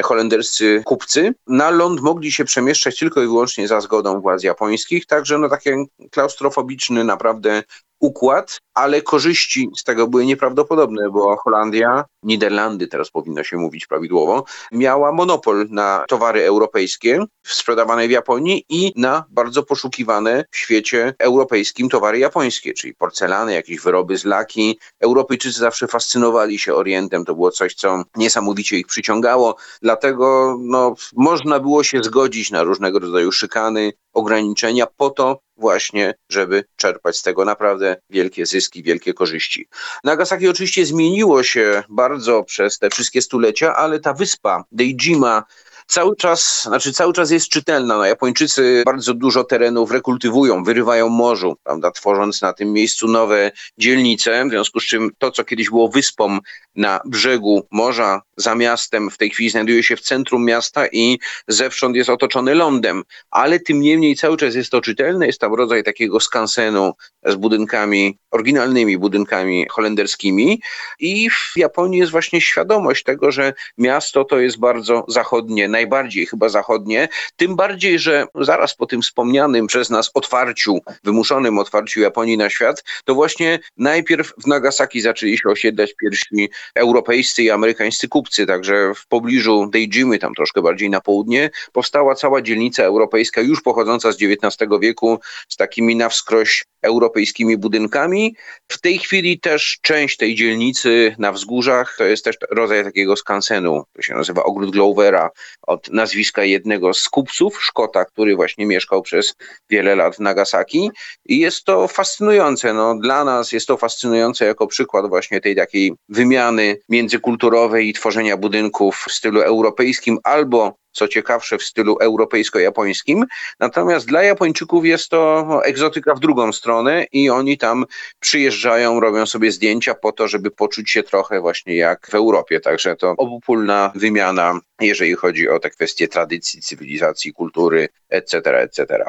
holenderscy kupcy. Na ląd mogli się przemieszczać tylko i wyłącznie za zgodą władz japońskich, także no takie klaustrofobiczny, naprawdę układ, ale korzyści z tego były nieprawdopodobne, bo Holandia, Niderlandy, teraz powinno się mówić prawidłowo, miała monopol na towary europejskie sprzedawane w Japonii i na bardzo poszukiwane w świecie europejskim towary japońskie, czyli porcelany, jakieś wyroby z laki. Europejczycy zawsze fascynowali się Orientem, to było coś, co niesamowicie ich przyciągało, dlatego no, można było się zgodzić na różnego rodzaju szykany, ograniczenia po to właśnie, żeby czerpać z tego naprawdę wielkie zyski, wielkie korzyści. Nagasaki oczywiście zmieniło się bardzo przez te wszystkie stulecia, ale ta wyspa Deijima cały czas, znaczy cały czas jest czytelna. No, Japończycy bardzo dużo terenów rekultywują, wyrywają morzu, prawda, tworząc na tym miejscu nowe dzielnice, w związku z czym to, co kiedyś było wyspą na brzegu morza, za miastem, w tej chwili znajduje się w centrum miasta i zewsząd jest otoczony lądem, ale tym niemniej cały czas jest to czytelne, jest tam rodzaj takiego skansenu z budynkami, oryginalnymi budynkami holenderskimi. I w Japonii jest właśnie świadomość tego, że miasto to jest bardzo zachodnie, najbardziej chyba zachodnie, tym bardziej, że zaraz po tym wspomnianym przez nas otwarciu, wymuszonym otwarciu Japonii na świat, to właśnie najpierw w Nagasaki zaczęli się osiedlać pierwsi europejscy i amerykańscy kupcy, także w pobliżu Deijimy, tam troszkę bardziej na południe, powstała cała dzielnica europejska, już pochodząca z XIX wieku, z takimi na wskroś europejskimi budynkami. W tej chwili też część tej dzielnicy na wzgórzach to jest też rodzaj takiego skansenu, to się nazywa Ogród Glovera, od nazwiska jednego z kupców, Szkota, który właśnie mieszkał przez wiele lat w Nagasaki. I jest to fascynujące. No, dla nas jest to fascynujące jako przykład właśnie tej takiej wymiany międzykulturowej i tworzenia budynków w stylu europejskim albo co ciekawsze w stylu europejsko-japońskim. Natomiast dla Japończyków jest to egzotyka w drugą stronę i oni tam przyjeżdżają, robią sobie zdjęcia po to, żeby poczuć się trochę właśnie jak w Europie. Także to obopólna wymiana, jeżeli chodzi o te kwestie tradycji, cywilizacji, kultury, etc., etc.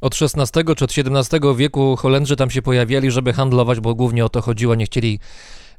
Od XVI czy od XVII wieku Holendrzy tam się pojawiali, żeby handlować, bo głównie o to chodziło, nie chcieli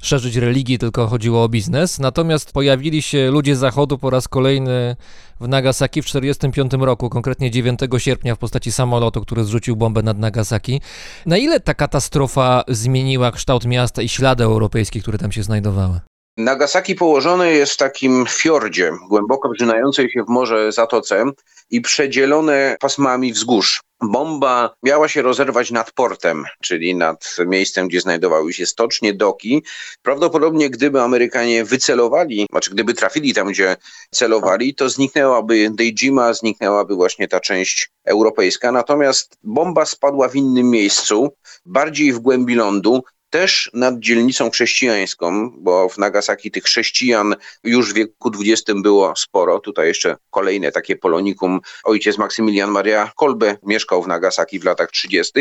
szerzyć religii, tylko chodziło o biznes. Natomiast pojawili się ludzie z zachodu po raz kolejny w Nagasaki w 1945 roku, konkretnie 9 sierpnia w postaci samolotu, który zrzucił bombę nad Nagasaki. Na ile ta katastrofa zmieniła kształt miasta i ślady europejskie, które tam się znajdowały? Nagasaki położone jest w takim fiordzie, głęboko wrzynającej się w morze Zatoce i przedzielone pasmami wzgórz. Bomba miała się rozerwać nad portem, czyli nad miejscem, gdzie znajdowały się stocznie, doki. Prawdopodobnie gdyby Amerykanie wycelowali, znaczy gdyby trafili tam, gdzie celowali, to zniknęłaby Deijima, zniknęłaby właśnie ta część europejska. Natomiast bomba spadła w innym miejscu, bardziej w głębi lądu, też nad dzielnicą chrześcijańską, bo w Nagasaki tych chrześcijan już w wieku XX było sporo. Tutaj jeszcze kolejne takie polonikum. Ojciec Maksymilian Maria Kolbe mieszkał w Nagasaki w latach 30.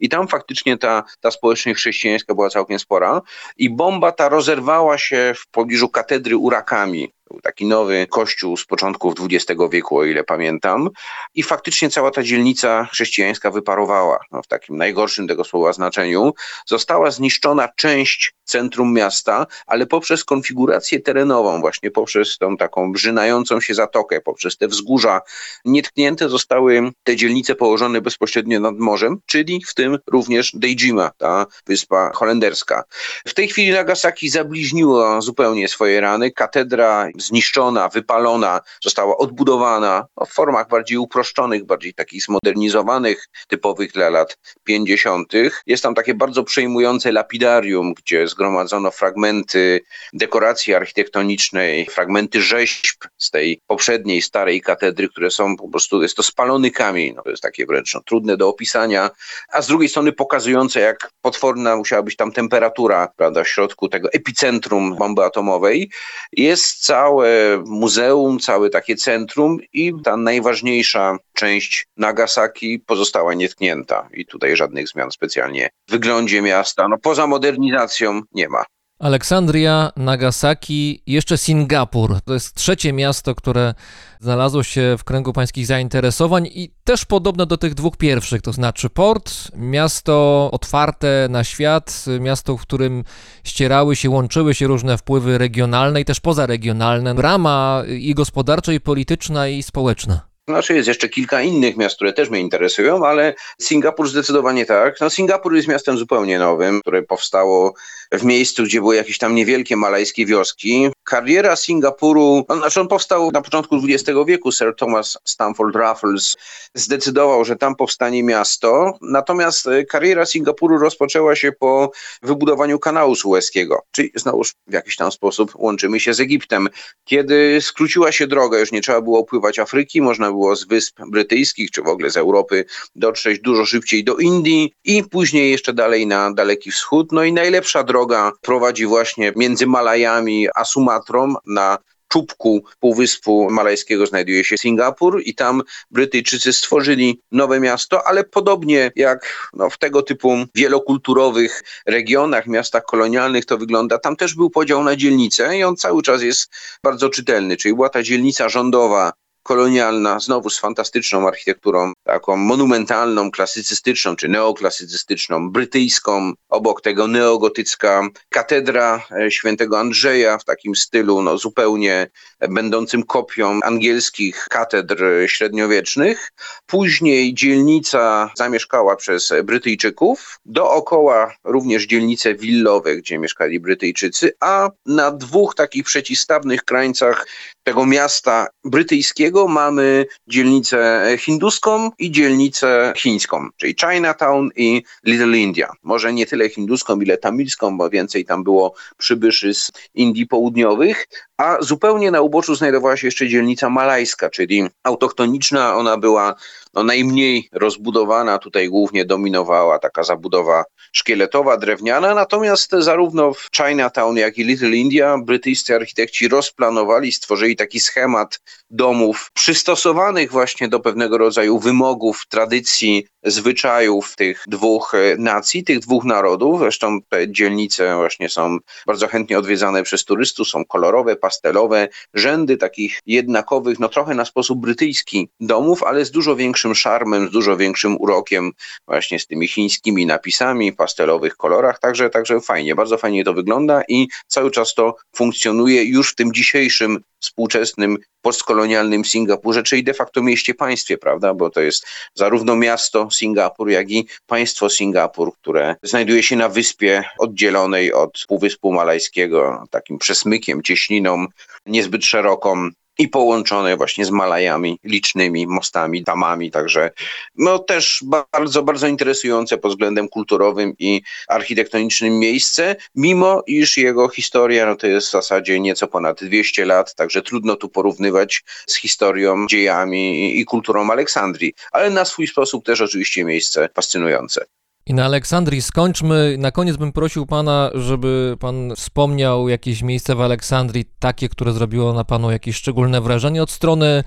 i tam faktycznie ta, ta społeczność chrześcijańska była całkiem spora. I bomba ta rozerwała się w pobliżu katedry urakami. Był taki nowy kościół z początków XX wieku, o ile pamiętam. I faktycznie cała ta dzielnica chrześcijańska wyparowała no, w takim najgorszym tego słowa znaczeniu. Została zniszczona część centrum miasta, ale poprzez konfigurację terenową, właśnie poprzez tą taką brzynającą się zatokę, poprzez te wzgórza, nietknięte zostały te dzielnice położone bezpośrednio nad morzem, czyli w tym również Deijima, ta wyspa holenderska. W tej chwili Nagasaki zabliźniło zupełnie swoje rany. Katedra zniszczona, wypalona, została odbudowana no, w formach bardziej uproszczonych, bardziej takich zmodernizowanych, typowych dla lat 50. Jest tam takie bardzo przejmujące lapidarium, gdzie zgromadzono fragmenty dekoracji architektonicznej, fragmenty rzeźb z tej poprzedniej starej katedry, które są po prostu, jest to spalony kamień, no, to jest takie wręcz no, trudne do opisania, a z drugiej strony pokazujące, jak potworna musiała być tam temperatura, prawda, w środku tego epicentrum bomby atomowej. Jest całe muzeum, całe takie centrum i ta najważniejsza część Nagasaki pozostała nietknięta i tutaj żadnych zmian specjalnie w wyglądzie miasta, no poza modernizacją nie ma. Aleksandria, Nagasaki, jeszcze Singapur. To jest trzecie miasto, które znalazło się w kręgu pańskich zainteresowań i też podobne do tych dwóch pierwszych, to znaczy port, miasto otwarte na świat, miasto, w którym ścierały się, łączyły się różne wpływy regionalne i też pozaregionalne, rama i gospodarcza, i polityczna, i społeczna. Znaczy jest jeszcze kilka innych miast, które też mnie interesują, ale Singapur zdecydowanie tak. No Singapur jest miastem zupełnie nowym, które powstało w miejscu, gdzie były jakieś tam niewielkie malajskie wioski. Kariera Singapuru, no, znaczy on powstał na początku XX wieku. Sir Thomas Stamford Raffles zdecydował, że tam powstanie miasto. Natomiast e, kariera Singapuru rozpoczęła się po wybudowaniu kanału sueskiego, czyli znowuż w jakiś tam sposób łączymy się z Egiptem. Kiedy skróciła się droga, już nie trzeba było pływać Afryki, można było z wysp brytyjskich czy w ogóle z Europy dotrzeć dużo szybciej do Indii i później jeszcze dalej na Daleki Wschód. No i najlepsza droga prowadzi właśnie między Malajami a Sumatrą na czubku Półwyspu Malajskiego znajduje się Singapur i tam Brytyjczycy stworzyli nowe miasto, ale podobnie jak no, w tego typu wielokulturowych regionach, miastach kolonialnych to wygląda, tam też był podział na dzielnice i on cały czas jest bardzo czytelny, czyli była ta dzielnica rządowa kolonialna, znowu z fantastyczną architekturą, taką monumentalną, klasycystyczną czy neoklasycystyczną, brytyjską, obok tego neogotycka katedra e, świętego Andrzeja w takim stylu no, zupełnie będącym kopią angielskich katedr średniowiecznych. Później dzielnica zamieszkała przez Brytyjczyków, dookoła również dzielnice willowe, gdzie mieszkali Brytyjczycy, a na dwóch takich przeciwstawnych krańcach tego miasta brytyjskiego mamy dzielnicę hinduską i dzielnicę chińską, czyli Chinatown i Little India. Może nie tyle hinduską, ile tamilską, bo więcej tam było przybyszy z Indii Południowych, a zupełnie na uboczu znajdowała się jeszcze dzielnica malajska, czyli autochtoniczna. Ona była no, najmniej rozbudowana, tutaj głównie dominowała taka zabudowa szkieletowa, drewniana, natomiast zarówno w Chinatown, jak i Little India brytyjscy architekci rozplanowali, stworzyli taki schemat domów przystosowanych właśnie do pewnego rodzaju wymogów, tradycji, zwyczajów tych dwóch e, nacji, tych dwóch narodów. Zresztą te dzielnice właśnie są bardzo chętnie odwiedzane przez turystów, są kolorowe, pastelowe, rzędy takich jednakowych, no trochę na sposób brytyjski domów, ale z dużo większym szarmem, z dużo większym urokiem, właśnie z tymi chińskimi napisami, pastelowych kolorach, także, także fajnie, bardzo fajnie to wygląda i cały czas to funkcjonuje już w tym dzisiejszym współczesnym postkolonialnym Singapurze, czyli de facto mieście państwie, prawda? Bo to jest zarówno miasto Singapur, jak i państwo Singapur, które znajduje się na wyspie oddzielonej od Półwyspu Malajskiego, takim przesmykiem, cieśniną niezbyt szeroką i połączone właśnie z Malajami, licznymi mostami, tamami, także no też bardzo, bardzo interesujące pod względem kulturowym i architektonicznym miejsce, mimo iż jego historia no to jest w zasadzie nieco ponad 200 lat, także trudno tu porównywać z historią, dziejami i kulturą Aleksandrii, ale na swój sposób też oczywiście miejsce fascynujące. I na Aleksandrii skończmy. Na koniec bym prosił pana, żeby pan wspomniał jakieś miejsce w Aleksandrii, takie, które zrobiło na panu jakieś szczególne wrażenie od strony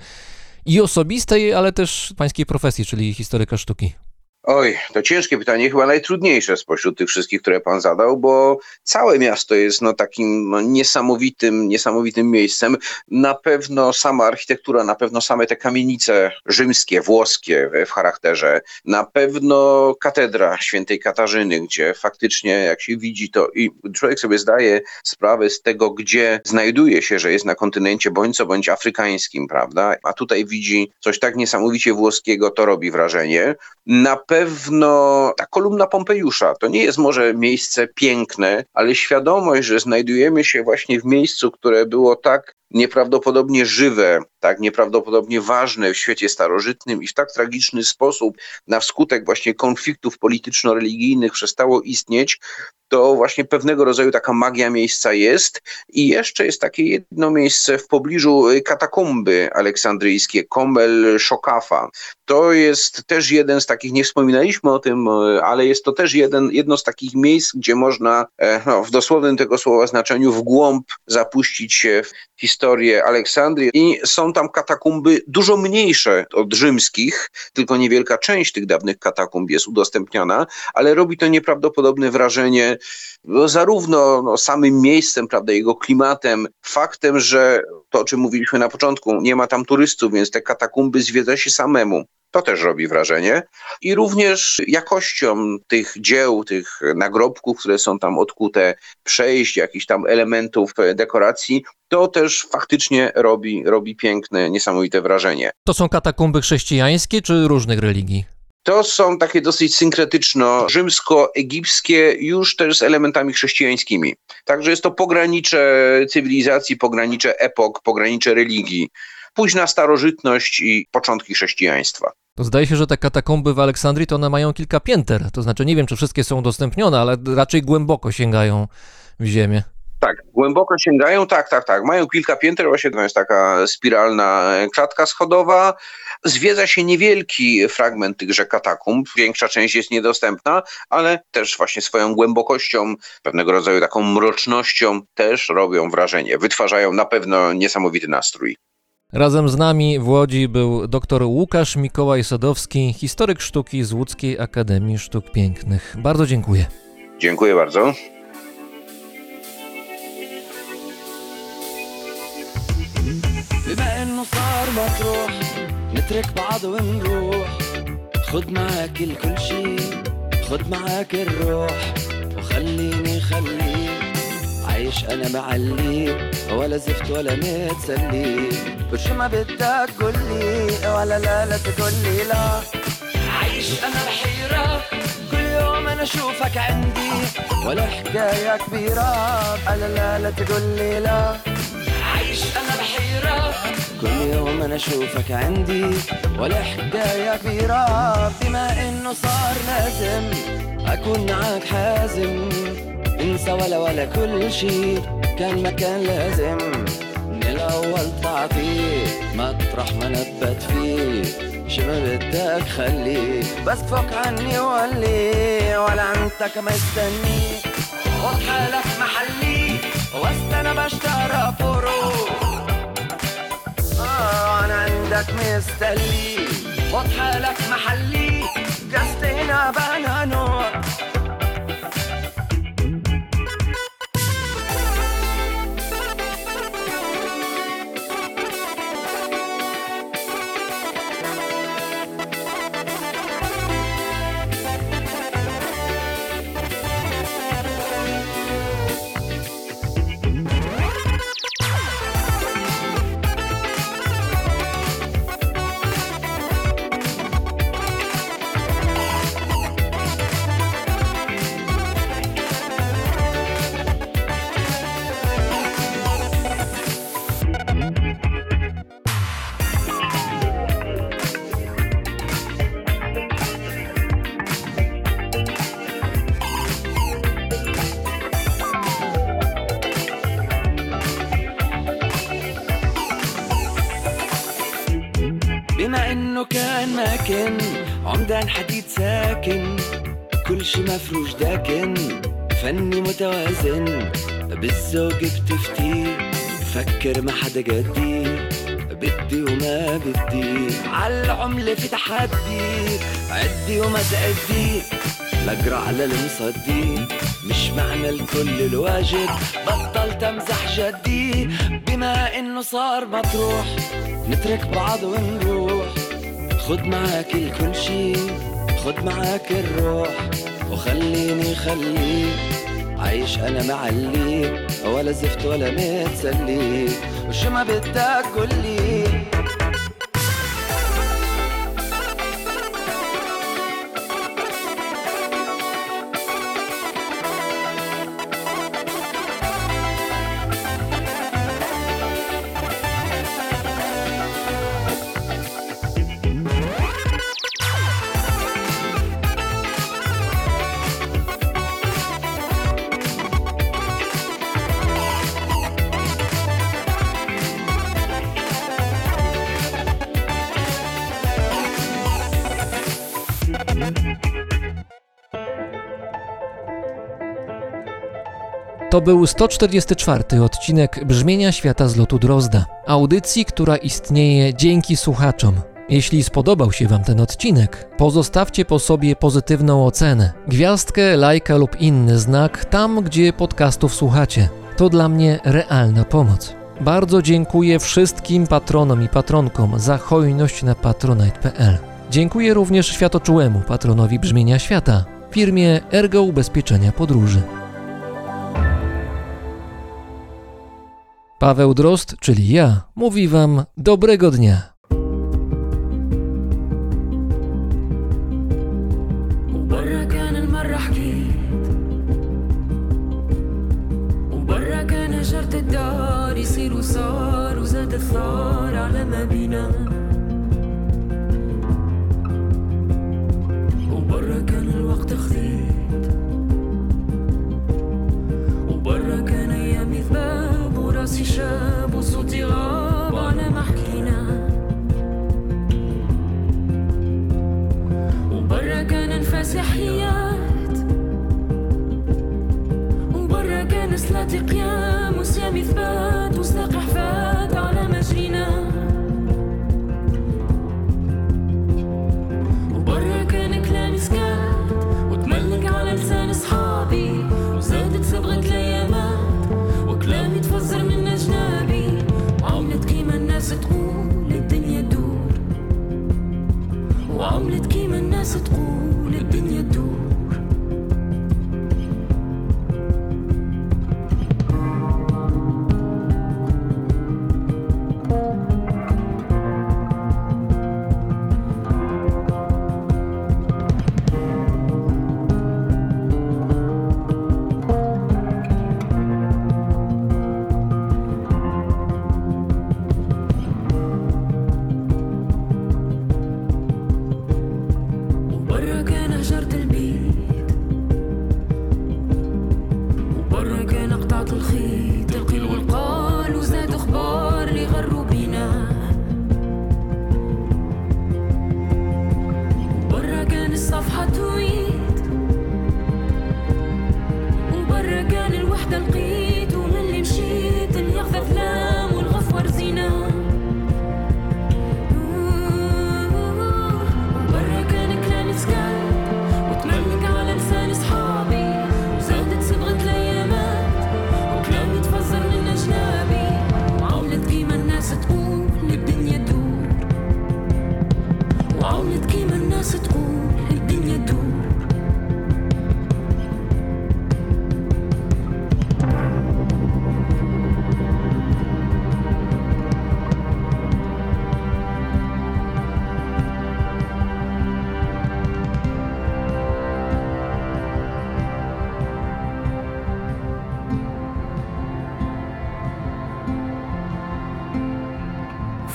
i osobistej, ale też pańskiej profesji, czyli historyka sztuki. Oj, to ciężkie pytanie, chyba najtrudniejsze spośród tych wszystkich, które pan zadał, bo całe miasto jest no, takim no, niesamowitym, niesamowitym miejscem. Na pewno sama architektura, na pewno same te kamienice rzymskie, włoskie w charakterze, na pewno katedra świętej Katarzyny, gdzie faktycznie jak się widzi to i człowiek sobie zdaje sprawę z tego, gdzie znajduje się, że jest na kontynencie bądź co bądź afrykańskim, prawda? A tutaj widzi coś tak niesamowicie włoskiego, to robi wrażenie. Na pewno ta kolumna Pompejusza. To nie jest może miejsce piękne, ale świadomość, że znajdujemy się właśnie w miejscu, które było tak nieprawdopodobnie żywe, tak nieprawdopodobnie ważne w świecie starożytnym i w tak tragiczny sposób na wskutek właśnie konfliktów polityczno-religijnych przestało istnieć, to właśnie pewnego rodzaju taka magia miejsca jest. I jeszcze jest takie jedno miejsce w pobliżu katakomby aleksandryjskie, Kombel Szokafa. To jest też jeden z takich, nie wspominaliśmy o tym, ale jest to też jeden, jedno z takich miejsc, gdzie można no, w dosłownym tego słowa znaczeniu w głąb zapuścić się w historię Aleksandrii i są tam katakumby dużo mniejsze od rzymskich, tylko niewielka część tych dawnych katakumb jest udostępniona, ale robi to nieprawdopodobne wrażenie no, zarówno no, samym miejscem, prawda, jego klimatem, faktem, że to, o czym mówiliśmy na początku, nie ma tam turystów, więc te katakumby zwiedza się samemu. To też robi wrażenie. I również jakością tych dzieł, tych nagrobków, które są tam odkute, przejść, jakichś tam elementów dekoracji, to też faktycznie robi, robi piękne, niesamowite wrażenie. To są katakumby chrześcijańskie czy różnych religii? To są takie dosyć synkretyczno-rzymsko-egipskie, już też z elementami chrześcijańskimi. Także jest to pogranicze cywilizacji, pogranicze epok, pogranicze religii. Późna starożytność i początki chrześcijaństwa. To zdaje się, że te katakumby w Aleksandrii to one mają kilka pięter. To znaczy, nie wiem, czy wszystkie są udostępnione, ale raczej głęboko sięgają w ziemię. Tak, głęboko sięgają, tak, tak, tak. Mają kilka pięter, właśnie to jest taka spiralna klatka schodowa. Zwiedza się niewielki fragment tychże katakumb, większa część jest niedostępna, ale też właśnie swoją głębokością, pewnego rodzaju taką mrocznością też robią wrażenie. Wytwarzają na pewno niesamowity nastrój. Razem z nami w Łodzi był dr Łukasz Mikołaj Sadowski, historyk sztuki z Łódzkiej Akademii Sztuk Pięknych. Bardzo dziękuję. Dziękuję bardzo. بما انه صار مطروح نترك بعض ونروح خد معاك الكل شي خد معاك الروح وخليني خليك عايش أنا معلي ولا زفت ولا متسلي وشو ما بدك قولي ولا لا لا تقولي لا. عايش أنا بحيرة كل يوم أنا أشوفك عندي. ولا حكاية كبيرة لا لا لا تقولي لا. عايش أنا بحيرة. كل يوم أنا أشوفك عندي ولا حكاية كبيرة بما إنه صار لازم أكون معاك حازم. انسى ولا ولا كل شي كان ما كان لازم. من الأول تعطيه مطرح ما نبت فيه. شو بدك خليه بس فوق عني ولي ولا أنت مستني. خد حالك محلي. واستنى بشترى فروض آه أنا عندك مستلي. واضحة لك محلي. جست هنا بقى نور فني متوازن بالذوق بتفتي. فكر ما حدا قدي بدي وما بدي. عالعملة في تحدي عدي وما تأدي لأقرأ على المصدي مش معنى الكل الواجب. بطلت أمزح جدي بما إنه صار مطروح. نترك بعض ونروح. خد معاك الكل شي خد معاك الروح. وخليني خليك. عايش أنا معلي ولا زفت ولا متسلي. وشو ما بدك قولي To był 144 odcinek Brzmienia Świata z lotu Drozda, audycji, która istnieje dzięki słuchaczom. Jeśli spodobał się Wam ten odcinek, pozostawcie po sobie pozytywną ocenę, gwiazdkę, lajka lub inny znak tam, gdzie podcastów słuchacie. To dla mnie realna pomoc. Bardzo dziękuję wszystkim patronom i patronkom za hojność na patronite.pl. Dziękuję również światoczułemu patronowi brzmienia świata, firmie Ergo Ubezpieczenia Podróży. Paweł Drozd, czyli ja, mówi Wam dobrego dnia. وصار وزاد الثار تحيات وبرا كان صلاتي قيام وصيامي ثبات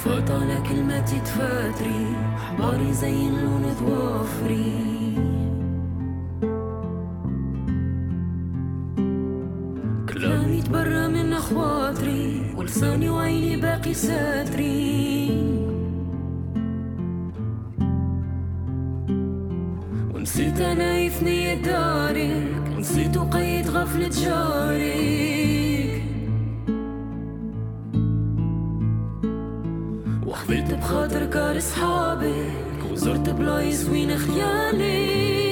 فات على كلمة تفاتري حباري زي اللون ضوافري كلامي تبرى من أخواطري ولساني وعيني باقي ساتري. ونسيت أنا في نية دارك نسيت وقيد غفلة جاري is hob a grotsorte bloys win ich